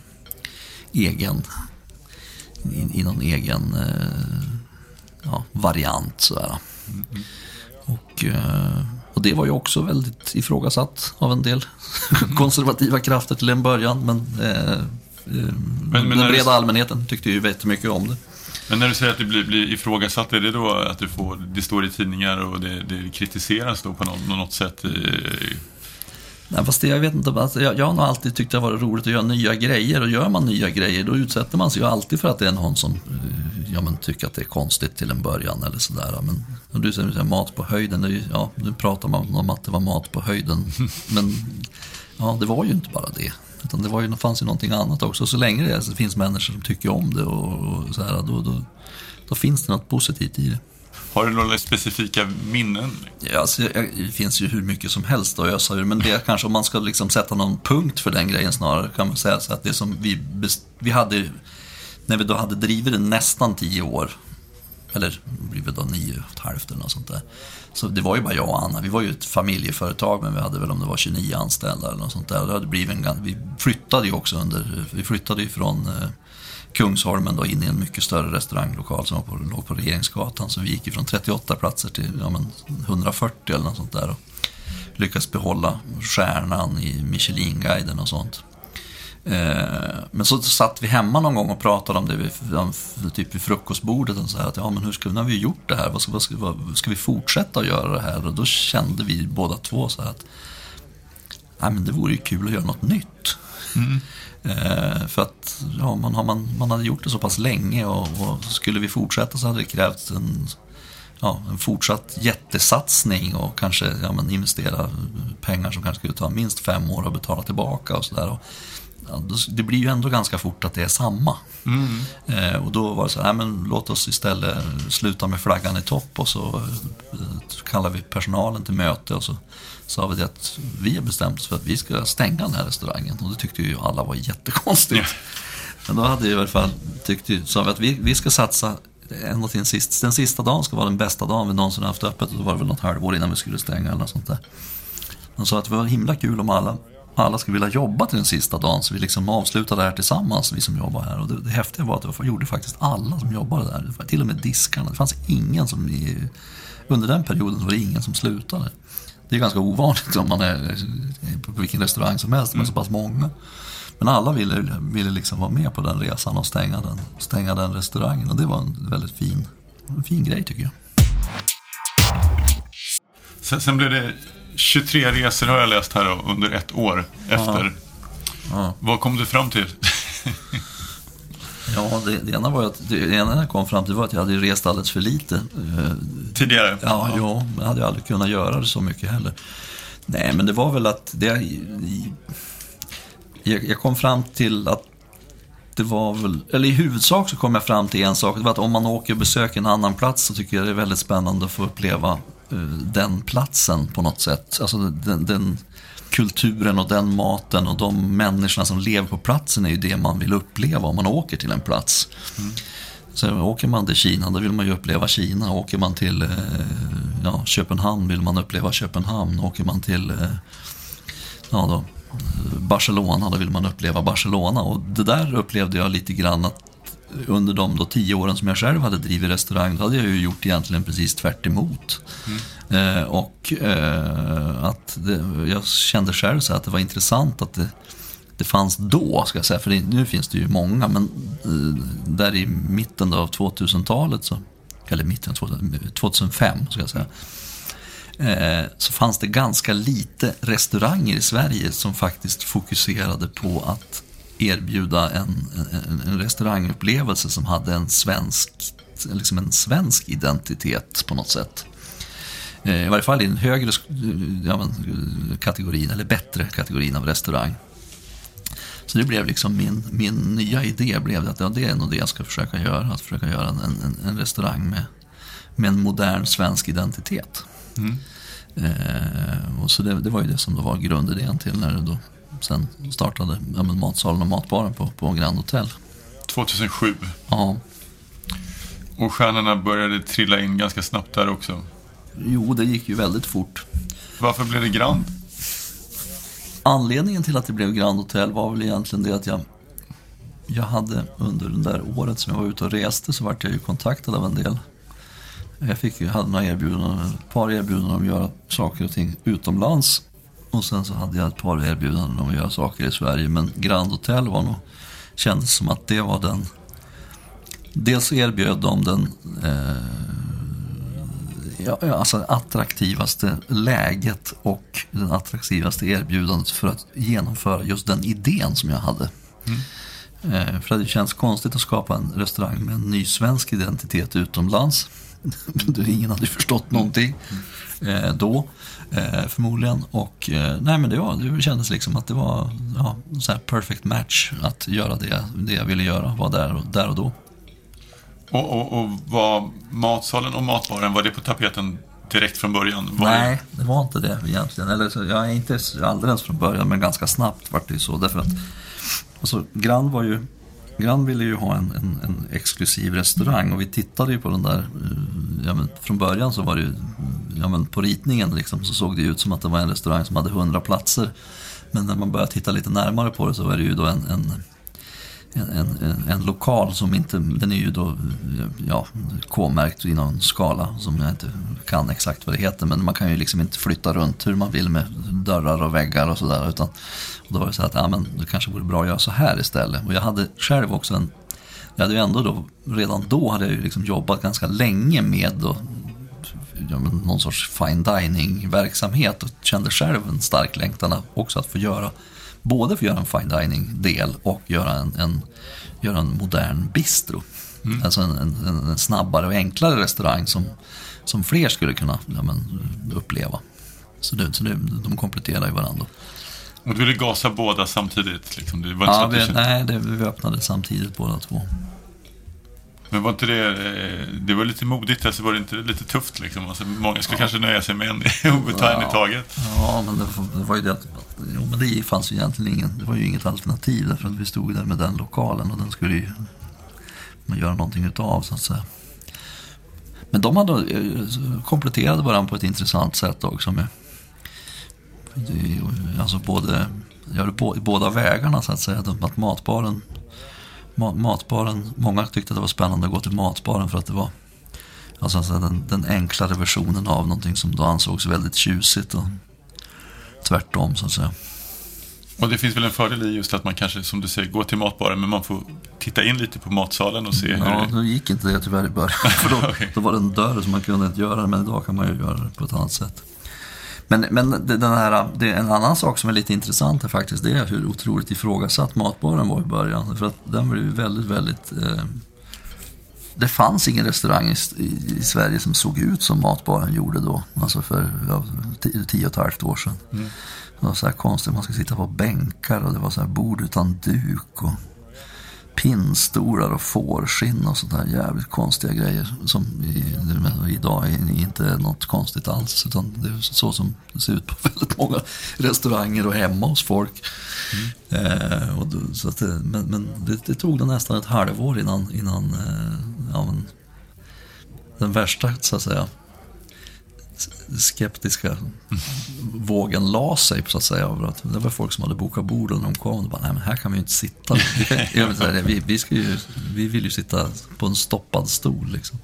egen i, i någon egen eh, ja, variant. Sådär. Och, eh, och det var ju också väldigt ifrågasatt av en del konservativa krafter till en början. Men, eh, eh, men när den du- breda allmänheten tyckte ju jättemycket om det. Men när du säger att du blir, blir ifrågasatt, är det då att du får, det står i tidningar och det, det kritiseras då på något, något sätt? I, Nej, fast det, jag vet inte, alltså, jag, jag har nog alltid tyckt det har varit roligt att göra nya grejer. Och gör man nya grejer då utsätter man sig ju alltid för att det är någon som eh, ja, men, tycker att det är konstigt till en början eller sådär. Men och du säger mat på höjden, det är ju, ja, nu pratar man om att det var mat på höjden. Men ja, det var ju inte bara det. Utan det, var ju, fanns ju någonting annat också. Så länge det är, så finns människor som tycker om det och, och så här, då, då, då finns det något positivt i det har du några specifika minnen? Ja, alltså, jag- det finns ju hur mycket som helst att ösa ur, men det kanske om man ska liksom sätta någon punkt för den grejen snarare kan man säga så att det som vi, vi hade, när vi då hade drivit det nästan tio år, eller blir det då nio och ett halvt eller något sånt där. Så det var ju bara jag och Anna, vi var ju ett familjeföretag men vi hade väl om det var 29 anställda eller något sånt där. Det hade blivit en, vi flyttade ju också under, vi flyttade ju från eh, Kungsholmen då in i en mycket större restauranglokal som på, låg på Regeringsgatan. Så vi gick ifrån 38 platser till ja, men 140 eller något sånt där. Och lyckades behålla stjärnan i Michelinguiden och sånt. Eh, men så satt vi hemma någon gång och pratade om det vid, typ vid frukostbordet. Och så här, att, ja, men hur ska, nu har vi gjort det här, vad ska, vad ska, vad, ska vi fortsätta att göra det här? Och då kände vi båda två så här att Nej, men det vore ju kul att göra något nytt. Eh, för att ja, man, har, man, man hade gjort det så pass länge och, och skulle vi fortsätta så hade det krävts en, ja, en fortsatt jättesatsning och kanske ja, men investera pengar som kanske skulle ta minst fem år att betala tillbaka och sådär. Ja, det blir ju ändå ganska fort att det är samma. Eh, och då var det så här, men låt oss istället sluta med flaggan i topp och så eh, kallar vi personalen till möte och så sa vi att vi har bestämt oss för att vi ska stänga den här restaurangen. Och det tyckte ju alla var jättekonstigt. Men då hade vi i alla fall tyckt, sa vi att vi, vi ska satsa ända till den sista, den sista dagen ska vara den bästa dagen vi någonsin haft öppet. Och då var det väl något halvår innan vi skulle stänga eller något sånt där. De sa att det var himla kul om alla, alla skulle vilja jobba till den sista dagen. Så vi liksom avslutade det här tillsammans, vi som jobbar här. Och det, det häftiga var att det gjorde faktiskt alla som jobbade där. Till och med diskarna. Det fanns ingen som... I, under den perioden var det ingen som slutade. Det är ganska ovanligt om man är på vilken restaurang som helst med så pass många. Men alla ville, ville liksom vara med på den resan och stänga den, stänga den restaurangen. Och det var en väldigt fin, en fin grej tycker jag. Sen, sen blev det 23 resor har jag läst här under ett år efter. Ja. Vad kom du fram till? Ja, det, det ena var att, det ena jag kom fram till var att jag hade rest alldeles för lite. Eh, Tidigare? Ja, ja, men jag hade aldrig kunnat göra det så mycket heller. Nej, men det var väl att det, jag, jag kom fram till att det var väl, eller i huvudsak så kom jag fram till en sak. Det var att om man åker och besöker en annan plats så tycker jag det är väldigt spännande att få uppleva eh, den platsen på något sätt. Alltså den, den kulturen och den maten och de människorna som lever på platsen är ju det man vill uppleva om man åker till en plats. Så åker man till Kina, då vill man ju uppleva Kina. Åker man till eh, ja, Köpenhamn vill man uppleva Köpenhamn. Åker man till eh, ja, då, Barcelona, då vill man uppleva Barcelona. Och det där upplevde jag lite grann att under de då tio åren som jag själv hade drivit restaurang, då hade jag ju gjort egentligen precis tvärt emot. Eh, och eh, att det, jag kände själv så att det var intressant att det, det fanns då, ska jag säga, för det, nu finns det ju många, men eh, där i mitten av 2000-talet, så, eller mitten av 2000, 2005 ska jag säga, eh, så fanns det ganska lite restauranger i Sverige som faktiskt fokuserade på att erbjuda en, en, en restaurangupplevelse som hade en svensk, liksom en svensk identitet på något sätt. Eh, I varje fall i den högre ja, men, kategorin, eller bättre kategorin av restaurang. Så det blev liksom min, min nya idé blev att ja, det är nog det jag ska försöka göra. Att försöka göra en, en, en restaurang med, med en modern svensk identitet. Eh, och så det, det var ju det som då var grundidén till när det då sen startade ja, men matsalen och matbaren på, på Grand Hotel. 2007. Ja, Och stjärnorna började trilla in ganska snabbt där också. jo det gick ju väldigt fort. Varför blev det Grand? Anledningen till att det blev Grand Hotel var väl egentligen det att jag jag hade under det där året som jag var ute och reste så vart jag ju kontaktad av en del. Jag fick, jag hade några erbjudanden, ett par erbjudanden om att göra saker och ting utomlands. Och sen så hade jag ett par erbjudanden om att göra saker i Sverige. Men Grand Hotel var nog, kändes som att det var den Dels erbjöd de den eh, ja, alltså attraktivaste läget och den attraktivaste erbjudandet för att genomföra just den idén som jag hade. Mm. Eh, för det känns konstigt att skapa en restaurang med en ny svensk identitet utomlands. Ingen hade förstått någonting eh, då eh, förmodligen. Och eh, nej men det, var, det kändes liksom att det var ja, så här perfect match att göra det, det jag ville göra, var där, där och då. Och, och, och var matsalen och matbaren, var det på tapeten direkt från början? Var Nej, det var inte det egentligen. Eller så, jag är inte alldeles från början, men ganska snabbt vart det ju så. Därför att, alltså, Grand var ju Grand ville ju ha en, en, en, exklusiv restaurang och vi tittade ju på den där. Eh, ja, men från början så var det ju, mm, ja, men på ritningen liksom, så såg det ut som att det var en restaurang som hade 100 platser. Men när man började titta lite närmare på det så var det ju då en, en en, en, en, lokal som inte, den är ju då ja, K-märkt i någon skala som jag inte kan exakt vad det heter. Men man kan ju liksom inte flytta runt hur man vill med dörrar och väggar och sådär. Utan och då var det så att ja, men det kanske vore bra att göra så här istället. Och jag hade själv också en, jag hade ju ändå då, redan då hade jag ju liksom jobbat ganska länge med då, ja, någon sorts fine dining verksamhet och kände själv en stark längtan också att få göra både för att göra en fine dining-del och göra en, en, göra en modern bistro. Mm. Alltså en, en, en, snabbare och enklare restaurang som, som fler skulle kunna ja, men, uppleva. Så, det, så det, de kompletterar ju varandra. Och du ville gasa båda samtidigt? Liksom. Det var ja, vi, nej, det, vi öppnade samtidigt båda två. Men var inte det, eh, det var lite modigt, alltså var det inte lite tufft liksom? Alltså, många skulle ja. kanske nöja sig med en ta en i taget. Ja, men det, var ju det att, jo, men det fanns ju egentligen ingen, det var ju inget alternativ därför att vi stod där med den lokalen och den skulle ju man göra någonting utav så att säga. Men de hade eh, kompletterade varandra på ett intressant sätt också med alltså både, ja, båda vägarna så att säga. Att matbaren matbaren, många tyckte att det var spännande att gå till matbaren för att det var alltså, den, den enklare versionen av någonting som då ansågs väldigt tjusigt och tvärtom så att säga. Och det finns väl en fördel i just att man kanske, som du säger, går till matbaren men man får titta in lite på matsalen och se hur Ja, då gick inte det tyvärr i början. För då, okay. då var det en dörr som man kunde inte göra det, men idag kan man ju göra det på ett annat sätt. Men, men den här, det är en annan sak som är lite intressant är faktiskt det är hur otroligt ifrågasatt matbaren var i början. För att den var ju väldigt, väldigt... Eh, det fanns ingen restaurang i, i, i, Sverige som såg ut som matbaren gjorde då. Alltså för ja, tio, tio och ett halvt år sedan. Mm. Det var så här konstigt, man skulle sitta på bänkar och det var så här bord utan duk. Och, pinnstolar och fårskinn och sådär jävligt konstiga grejer som i, idag är inte något konstigt alls utan det är så som det ser ut på väldigt många restauranger och hemma hos folk. Mm. Eh, och då, så det, men men det, det tog det nästan ett halvår innan, innan eh, ja, men, den värsta så att säga skeptiska vågen la sig så att säga. Över att det var folk som hade bokat bord och de kom och bara, nej men här kan vi ju inte sitta. Vi, kan, vi, vi, ska ju, vi vill ju sitta på en stoppad stol liksom.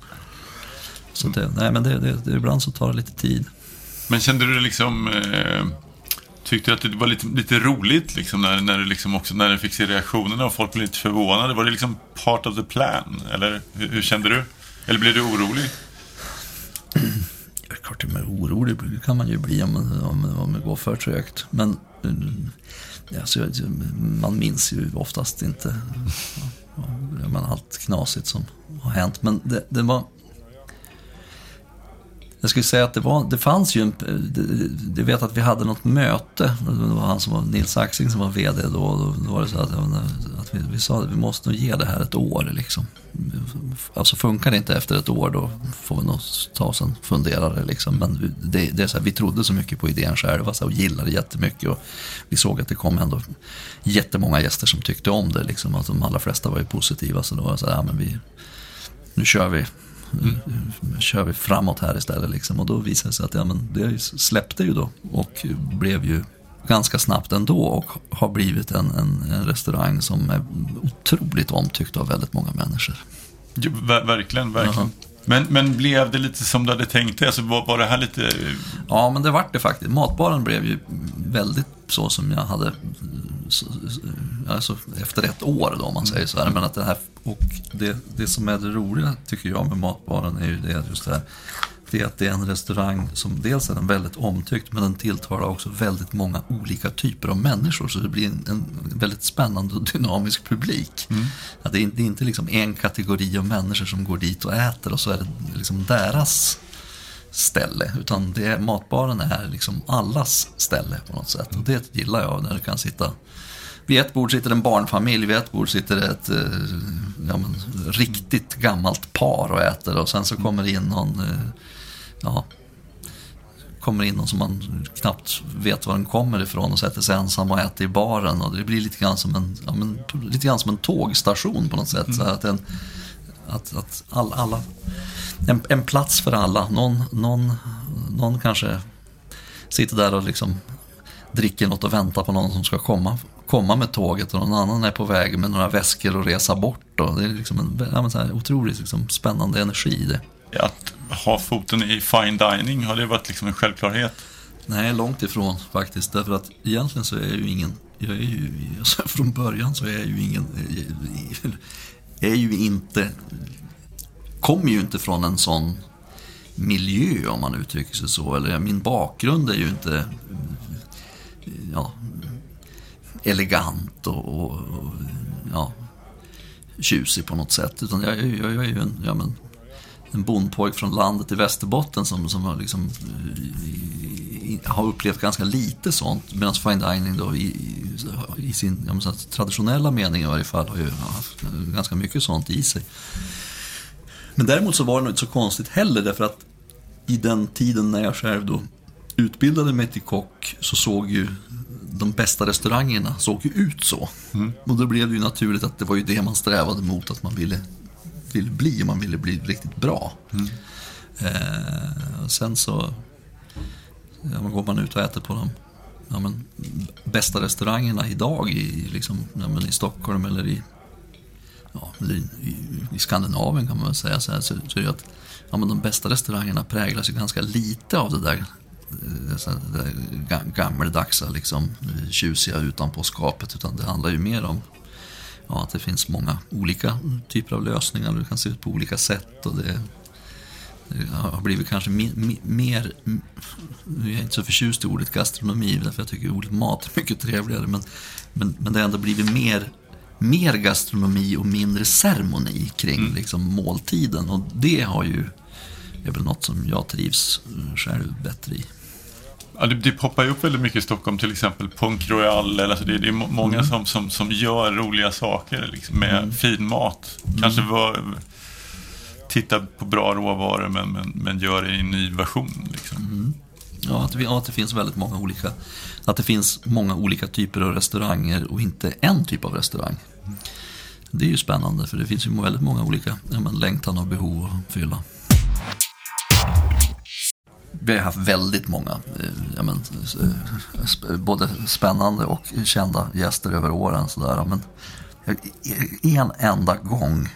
Så det, nej men det, det, det, ibland så tar det lite tid. Men kände du liksom, eh, tyckte du att det var lite, lite roligt liksom när, när, du liksom också, när du fick se reaktionerna och folk blev lite förvånade? Var det liksom part of the plan? Eller hur, hur kände du? Eller blev du orolig? Det är klart, det är orolig kan man ju bli om, om, om det går för trögt. Men eh, alltså, man minns ju oftast inte allt knasigt som har hänt. Men det, det var jag skulle säga att det, var, det fanns ju en... Jag vet att vi hade något möte. Det var han som var Nils Axing som var VD då. Då var det så att, att vi, vi sa att vi måste nog ge det här ett år. Liksom. Alltså funkar det inte efter ett år då får vi nog ta oss en funderare. Liksom. Men det, det är så här, vi trodde så mycket på idén själva så här, och gillade jättemycket. Och vi såg att det kom ändå jättemånga gäster som tyckte om det. Liksom. Att de allra flesta var ju positiva. Så då var det så här, ja, men vi, nu kör vi Mm. kör vi framåt här istället. Liksom. Och då visade det sig att ja, men det släppte ju då och blev ju ganska snabbt ändå och har blivit en, en, en restaurang som är otroligt omtyckt av väldigt många människor. Jo, ver verkligen, verkligen. Men, men blev det lite som du hade tänkt dig? Alltså, var, var det här lite... Ja, men det vart det faktiskt. Matbaren blev ju väldigt så som jag hade så, alltså, efter ett år då, om man säger så här. Men att det här, och det, det som är det roliga tycker jag med matbaren är ju det just det här. Det är att det är en restaurang som dels är den väldigt omtyckt men den tilltalar också väldigt många olika typer av människor. Så det blir en, en väldigt spännande och dynamisk publik. Mm. Ja, det, är, det är inte liksom en kategori av människor som går dit och äter och så är det liksom deras ställe. Utan det, matbaren är liksom allas ställe på något sätt. Och det gillar jag när det kan sitta vid ett bord sitter en barnfamilj, vid ett bord sitter ett eh, ja, men, riktigt gammalt par och äter och sen så kommer det in någon, eh, ja, kommer in någon som man knappt vet var den kommer ifrån och sätter sig ensam och äter i baren. Och det blir lite grann som en, ja, men, lite grann som en tågstation på något sätt. Mm. Så att, en, att, att all, alla, en, en, plats för alla. Någon, någon, någon kanske sitter där och liksom dricker något och väntar på någon som ska komma, komma med tåget och någon annan är på väg med några väskor och resa bort. Och det är liksom en ja, otroligt liksom, spännande energi i det. Att ha foten i fine dining, har det varit liksom en självklarhet? Nej, långt ifrån faktiskt. Därför att egentligen så är jag ju ingen, jag är ju, alltså, från början så är jag ju ingen, eh, är ju inte, kommer ju inte från en sån miljö om man uttrycker sig så. Eller min bakgrund är ju inte eh, ja, elegant och, och, och ja, tjusig på något sätt. Utan jag, jag, jag är ju en, ja, men, en bondpojk från landet i Västerbotten som, som har, liksom, i, har upplevt ganska lite sånt. Medan fine dining då i, i sin ja, men, traditionella mening i varje fall har ju haft ganska mycket sånt i sig. Men däremot så var det nog inte så konstigt heller därför att i den tiden när jag själv då utbildade mig till kock så såg ju de bästa restaurangerna såg ju ut så. Mm. Och då blev det ju naturligt att det var ju det man strävade mot, att man ville, ville bli, man ville bli riktigt bra. Mm. Eh, sen så ja, går man ut och äter på de ja, men, bästa restaurangerna idag i, liksom, ja, men, i Stockholm eller i, ja, i, i, Skandinavien kan man väl säga. Så, här, så, så är det att ja, men de bästa restaurangerna präglas ju ganska lite av det där gammeldagsa, liksom, tjusiga utanpå skapet. Utan det handlar ju mer om ja, att det finns många olika typer av lösningar. Det kan se ut på olika sätt. och det, det har blivit kanske mer, nu är jag inte så förtjust i ordet gastronomi, därför jag tycker ordet mat är mycket trevligare. Men, men, men det har ändå blivit mer, mer gastronomi och mindre ceremoni kring mm. liksom, måltiden. Och det har ju, är väl något som jag trivs själv bättre i. Ja, det, det poppar ju upp väldigt mycket i Stockholm, till exempel Punk Royal. Eller, alltså det, det är många mm. som, som, som gör roliga saker liksom, med mm. fin mat. Kanske mm. var, titta på bra råvaror men, men, men gör det i en ny version. Liksom. Mm. Ja, att det, att det finns väldigt många olika att det finns många olika typer av restauranger och inte en typ av restaurang. Det är ju spännande för det finns ju väldigt många olika ja, men, längtan och behov att fylla vi har haft väldigt många, eh, men, eh, både spännande och kända gäster över åren. Sådär. Men en enda gång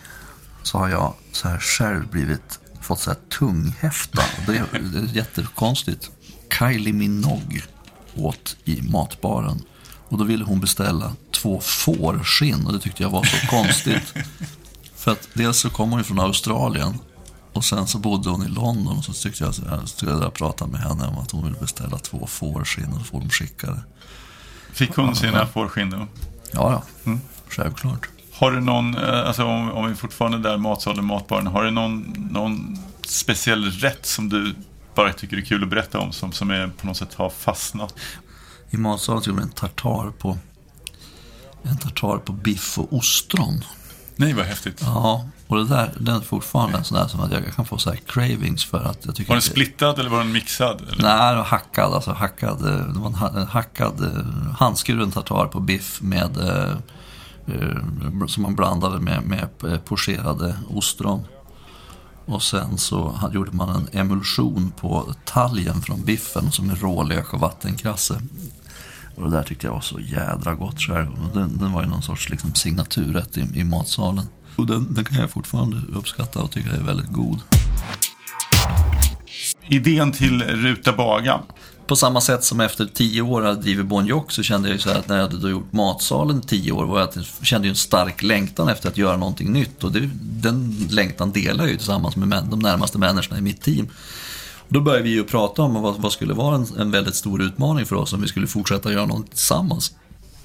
så har jag så här själv blivit, fått så här tunghäfta. Det är, det är jättekonstigt. Kylie Minogue åt i matbaren. Och då ville hon beställa två fårskinn och det tyckte jag var så konstigt. För att dels så kom hon ju från Australien och sen så bodde hon i London och så tyckte jag att jag skulle prata med henne om att hon ville beställa två fårskinn och få dem skickade. Fick hon sina fårskinn då? Ja, ja. Mm. självklart. Har du någon, eh, alltså om, om vi fortfarande är där matsalen, matbaren, har du någon, någon speciell rätt som du bara tycker är kul att berätta om, som, som är, på något sätt har fastnat? I matsalen gjorde jag en tartar på, en tartar på biff och ostron. Nej, vad häftigt. Ja, och det där, den är fortfarande en sån där som att jag kan få så cravings för att jag tycker Var den splittad eller var den mixad? Eller? Nej, den var hackad. Alltså hackad, det var en hackad eh, handskuren tartar på biff med, eh, eh, som man blandade med, med pocherade ostron. Och sen så gjorde man en emulsion på talgen från biffen som är rålök och vattenkrasse. Och det där tyckte jag var så jädra gott själv. Den, den var ju någon sorts liksom, signaturrätt i, i matsalen. Och den, den kan jag fortfarande uppskatta och tycka är väldigt god. Idén till Ruta Baga. På samma sätt som efter tio år hade drivit Bon Jock så kände jag ju så här att när jag hade gjort Matsalen tio år var jag att jag kände ju en stark längtan efter att göra någonting nytt. Och det, den längtan delar jag ju tillsammans med de närmaste människorna i mitt team. Då började vi ju prata om vad, vad skulle vara en, en, väldigt stor utmaning för oss om vi skulle fortsätta göra något tillsammans.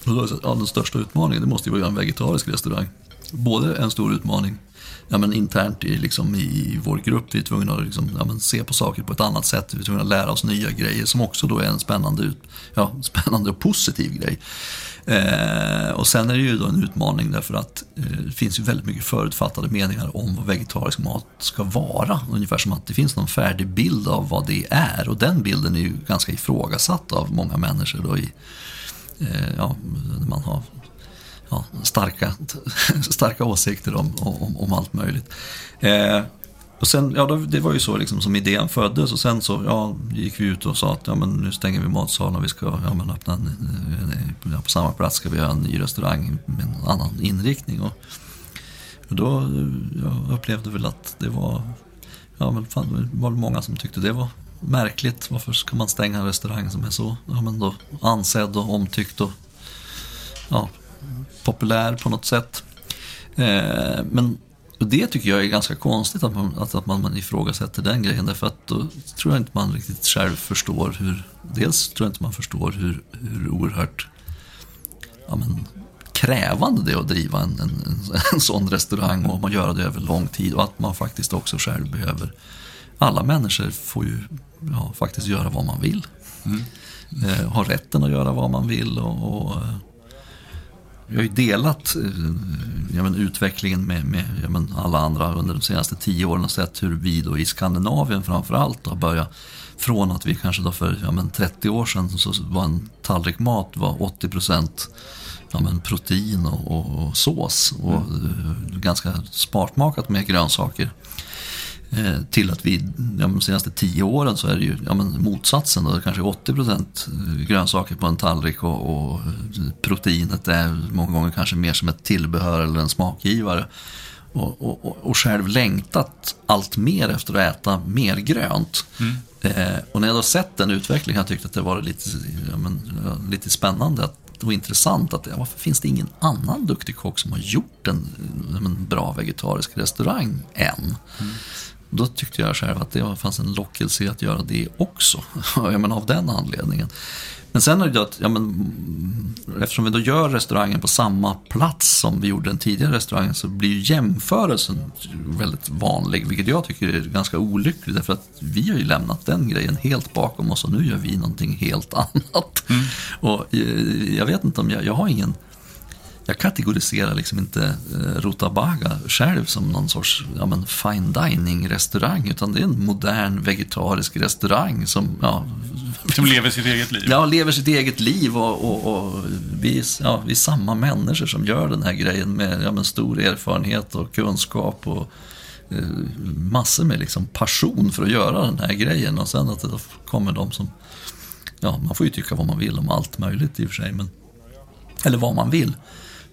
Och då, ja, den största utmaningen det måste ju vara att göra en vegetarisk restaurang. Både en stor utmaning ja, men internt i, liksom, i vår grupp. Vi är tvungna att liksom, ja, men se på saker på ett annat sätt. Vi är tvungna att lära oss nya grejer som också då är en spännande, ja, spännande och positiv grej. Eh, och sen är det ju då en utmaning därför att eh, det finns ju väldigt mycket förutfattade meningar om vad vegetarisk mat ska vara. Ungefär som att det finns någon färdig bild av vad det är. Och den bilden är ju ganska ifrågasatt av många människor då i, eh, ja, man har ja, starka, starka åsikter om, om, om allt möjligt. Eh, och sen, ja, det var ju så liksom som idén föddes och sen så ja, gick vi ut och sa att ja, men nu stänger vi matsalen och vi ska ja, men öppna en, en, på samma plats ska vi göra en ny restaurang med en annan inriktning. Och, och då jag upplevde väl att det var, ja men fan, det var många som tyckte det var märkligt. Varför ska man stänga en restaurang som är så ja, men då ansedd och omtyckt och ja, populär på något sätt. Eh, men det tycker jag är ganska konstigt att man, att, att man, man ifrågasätter den grejen. Därför att då tror jag inte man riktigt själv förstår hur, dels tror jag inte man förstår hur, hur oerhört ja, men, krävande det är att driva en, en, en sån restaurang och man gör det över lång tid och att man faktiskt också själv behöver alla människor får ju ja, faktiskt göra vad man vill. Mm. Eh, har rätten att göra vad man vill och, och vi har ju delat eh, ja, men, utvecklingen med, med ja, men, alla andra under de senaste tio åren och sett hur vi då i Skandinavien framförallt har börjat från att vi kanske då för ja, men 30 år sedan så var en tallrik mat var 80 procent ja, protein och, och, och sås och mm. ganska spartmakat med grönsaker. Eh, till att vi ja, de senaste tio åren så är det ju ja, men motsatsen. Då, kanske 80 procent grönsaker på en tallrik och, och, proteinet är många gånger kanske mer som ett tillbehör eller en smakgivare. Och, och, och själv längtat allt mer efter att äta mer grönt. Mm. Eh, och när jag då sett den utvecklingen har jag tyckt att det var lite, ja, men, lite spännande att, och intressant. att Varför finns det ingen annan duktig kock som har gjort en, en bra vegetarisk restaurang än? Mm. Då tyckte jag själv att det fanns en lockelse att göra det också. jag menar, av den anledningen. Men sen är det att, ja, men, eftersom vi då gör restaurangen på samma plats som vi gjorde den tidigare restaurangen så blir ju jämförelsen väldigt vanlig, vilket jag tycker är ganska olyckligt. Därför att vi har ju lämnat den grejen helt bakom oss och nu gör vi någonting helt annat. Mm. Och eh, jag vet inte om jag, jag har ingen jag kategoriserar liksom inte eh, Rutabaga själv som någon sorts ja, men fine dining-restaurang, utan det är en modern vegetarisk restaurang som, ja, som lever sitt eget liv? Ja, lever sitt eget liv och, och, och vi, ja, vi är samma människor som gör den här grejen med ja, men stor erfarenhet och kunskap och eh, massor med liksom passion för att göra den här grejen. Och sen att det kommer de som, ja, man får ju tycka vad man vill om allt möjligt i och för sig, men, eller vad man vill.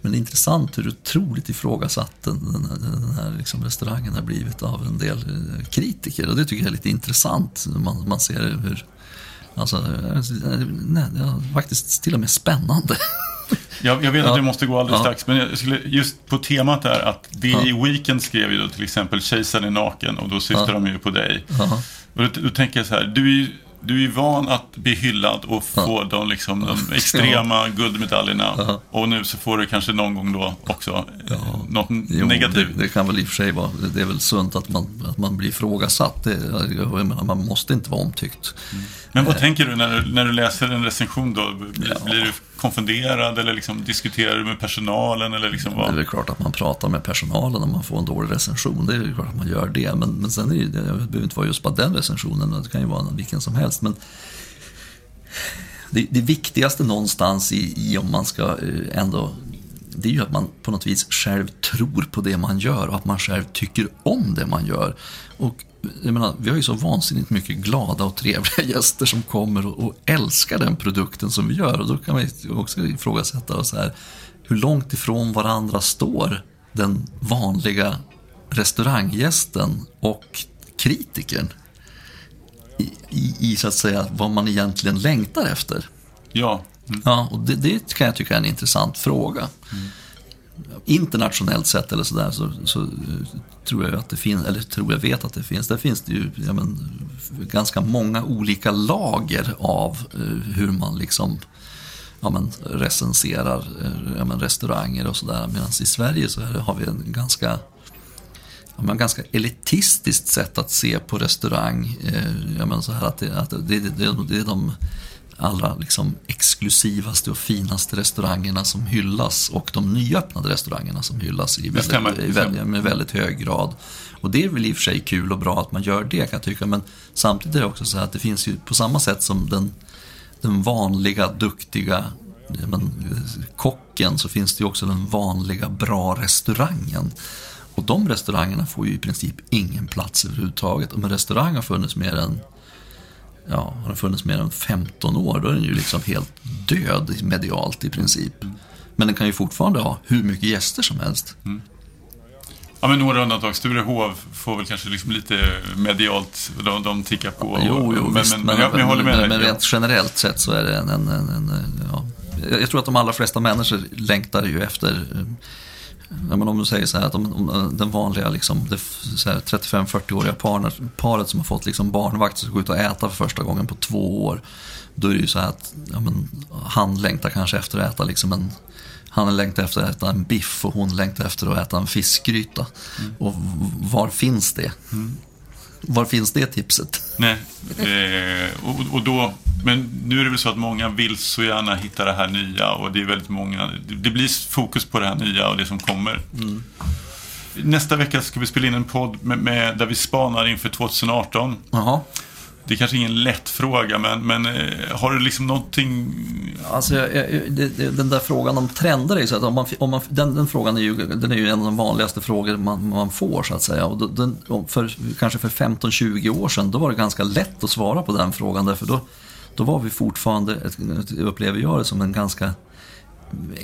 Men intressant hur otroligt ifrågasatt den, den, den här liksom restaurangen har blivit av en del eh, kritiker. Och det tycker jag är lite intressant. Man, man ser hur, alltså, eh, nej, ja, faktiskt till och med spännande. Jag, jag vet ja. att det måste gå alldeles ja. strax, men jag skulle, just på temat där att det ja. Weekend skrev ju då till exempel Kejsaren är naken och då syftar ja. de ju på dig. Och då, då tänker jag så här, du är ju du är van att bli hyllad och få ja. de, liksom, de extrema guldmedaljerna. Ja. Och nu så får du kanske någon gång då också ja. något jo, negativt. Det, det, kan väl i och för sig vara, det är väl sunt att man, att man blir ifrågasatt. Det, jag menar, man måste inte vara omtyckt. Mm. Men vad eh. tänker du när, du när du läser en recension då? Blir, blir du konfunderad eller liksom, diskuterar du med personalen? Eller liksom vad? Det är väl klart att man pratar med personalen när man får en dålig recension. Det är klart att man gör det. Men, men sen är det, det behöver inte vara just bara den recensionen. Det kan ju vara vilken som helst. Men det, det viktigaste någonstans i, i om man ska eh, ändå det är ju att man på något vis själv tror på det man gör och att man själv tycker om det man gör. Och jag menar, vi har ju så vansinnigt mycket glada och trevliga gäster som kommer och, och älskar den produkten som vi gör. Och då kan man ju också ifrågasätta så här, hur långt ifrån varandra står den vanliga restauranggästen och kritikern i, i, så att säga vad man egentligen längtar efter. Ja. Mm. Ja, och det, det kan jag tycka är en intressant fråga. Internationellt sett eller sådär så, så eh, tror jag att det finns, eller tror jag vet att det finns, där finns det ju ja, men, ganska många olika lager av eh, hur man liksom ja, men, recenserar eh, ja, men, restauranger och sådär. Medan i Sverige så det, har vi en ganska ja, ganska elitistiskt sätt att se på restaurang. Eh, jag menar så här att, det, att det, det, det, är de allra liksom exklusivaste och finaste restaurangerna som hyllas och de nyöppnade restaurangerna som hyllas i väldigt, i väldigt, med väldigt hög grad. Och det är väl i och för sig kul och bra att man gör det kan jag tycka, men samtidigt är det också så här att det finns ju på samma sätt som den, den vanliga, duktiga ja, men, kocken så finns det ju också den vanliga, bra restaurangen. Och de restaurangerna får ju i princip ingen plats överhuvudtaget. Om en restaurang har funnits mer än ja, har den funnits mer än 15 år, då är den ju liksom helt död medialt i princip. Men den kan ju fortfarande ha hur mycket gäster som helst. Ja, men några undantag. Sturehov får väl kanske liksom lite medialt, de, de tickar på. Jo, jo, men, visst, men, men, jag, men jag håller med men, men rent generellt sett så är det en, en, en, en ja. Jag jag tror att de allra flesta människor längtar ju efter eh, Ja, men om du säger så här att om, om den vanliga liksom, det så här 35-40-åriga paret, paret som har fått liksom barnvakt som ska gå ut och äta för första gången på två år. Då är det ju så här att ja, men, han längtar kanske efter att äta liksom en han längtar efter att äta en biff och hon längtar efter att äta en fiskgryta. Och v- var finns det? Var finns det tipset? Nej, eh, och, och då, men nu är det väl så att många vill så gärna hitta det här nya och det är väldigt många, det, blir fokus på det här nya och det som kommer. Nästa vecka ska vi spela in en podd med, med, där vi spanar inför 2018. Jaha. Det är kanske ingen lätt fråga, men, men eh, har du liksom någonting... Alltså, den där frågan om trender är ju så att om man, om man, den, den frågan är ju, den är ju en av de vanligaste frågor man, man får så att säga. Och den, för, kanske för 15-20 år sedan, då var det ganska lätt att svara på den frågan. Därför då, då var vi fortfarande, upplever jag det som en ganska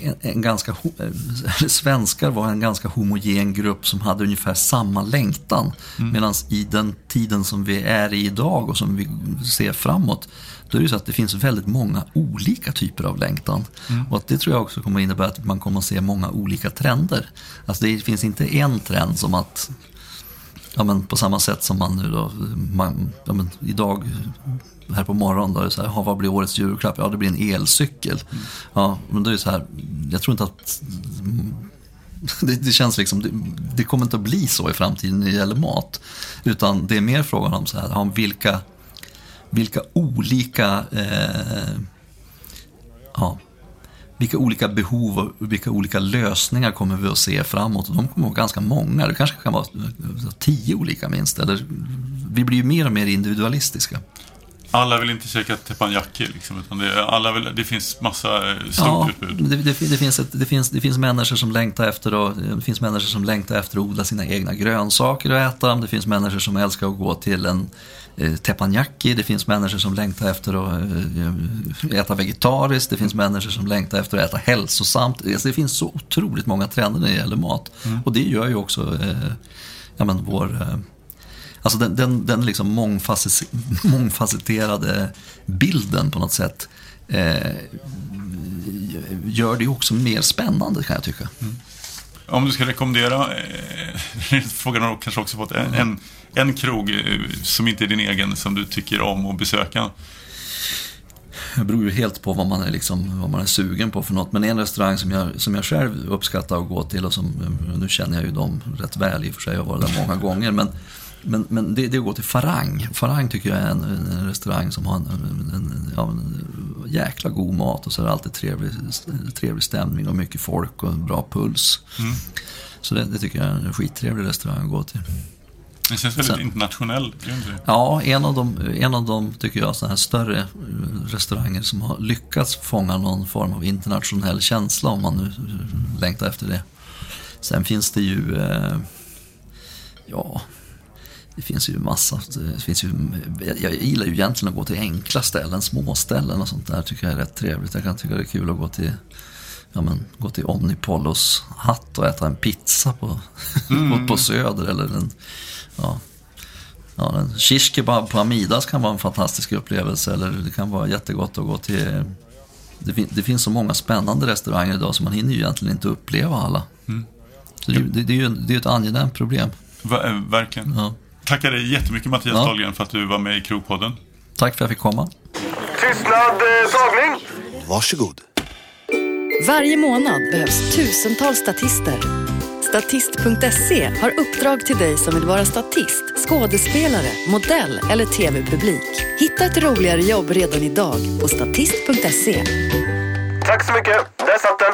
en, en ganska, eh, svenskar var en ganska homogen grupp som hade ungefär samma längtan. Medan i den tiden som vi är i idag och som vi ser framåt, då är det så att det finns väldigt många olika typer av längtan. Och att det tror jag också kommer innebära att man kommer att se många olika trender. Alltså det finns inte en trend som att Ja, men på samma sätt som man nu då, man, ja, men idag här på morgonen då är det så här, "Ja, vad blir årets julklapp? Ja, det blir en elcykel. Ja, men då är det så här, jag tror inte att det, det känns liksom, det, det kommer inte att bli så i framtiden när det gäller mat. Utan det är mer frågan om så här, om vilka, vilka olika eh, ja, vilka olika behov och vilka olika lösningar kommer vi att se framåt? Och de kommer att vara ganska många. Det kanske kan vara tio olika minst. Eller, vi blir ju mer och mer individualistiska. Alla vill inte käka teppanyaki, liksom, utan det, alla vill, det finns massa eh, stort Ja, utbud. det, det, det, finns ett, det, finns, det finns människor som längtar efter att, det finns människor som längtar efter att odla sina egna grönsaker och äta. Det finns människor som älskar att gå till en teppanyaki. Det finns människor som längtar efter att eh, äta vegetariskt. Det finns människor som längtar efter att äta hälsosamt. Alltså, det finns så otroligt många trender när det gäller mat. Och det gör ju också eh, ja, men vår... Eh, Alltså den, den, den liksom mångfacetterade bilden på något sätt eh, gör det ju också mer spännande kan jag tycka. Om du ska rekommendera, eh, frågan har kanske också fått, en, en, krog eh, som inte är din egen, som du tycker om att besöka. Det beror ju helt på vad man är, liksom, vad man är sugen på för något. Men en restaurang som jag, som jag själv uppskattar att gå till och som, nu känner jag ju dem rätt väl i och för sig, jag har varit där många gånger. Men, men, men det, det är att gå till Farang. Farang tycker jag är en, en restaurang som har en, en, en, en jäkla god mat och så är det alltid trevlig, trevlig stämning och mycket folk och bra puls. Så det, det tycker jag är en skittrevlig restaurang att gå till. Den känns väldigt Sen- internationell. Ja, en av dem, en av dem tycker jag, sådana här större eh, restauranger som har lyckats fånga någon form av internationell känsla om man nu eh, längtar efter det. Sen finns det ju, eh, ja, Det finns ju massa. Det finns ju, jag gillar ju egentligen att gå till enkla ställen, små ställen och sånt där tycker jag är rätt trevligt. Jag kan tycka det är kul att gå till ja, men, gå till Omnipollos hatt och äta en pizza på, mm. på, Söder. Eller en, ja, ja, en shish på Amidas kan vara en fantastisk upplevelse. Eller det kan vara jättegott att gå till... Det, fin, det finns så många spännande restauranger idag så man hinner ju egentligen inte uppleva alla. Mm. Så det, det, det, är ju det är ett angenämt problem. Va, äh, verkligen. Ja. Tackar dig jättemycket Mattias ja. Dahlgren för att du var med i Krogpodden. Tack för att jag fick komma. Tystnad, eh, tagning. Varsågod. Varje månad behövs tusentals statister. Statist.se har uppdrag till dig som vill vara statist, skådespelare, modell eller tv-publik. Hitta ett roligare jobb redan idag på statist.se. Tack så mycket, där satt den.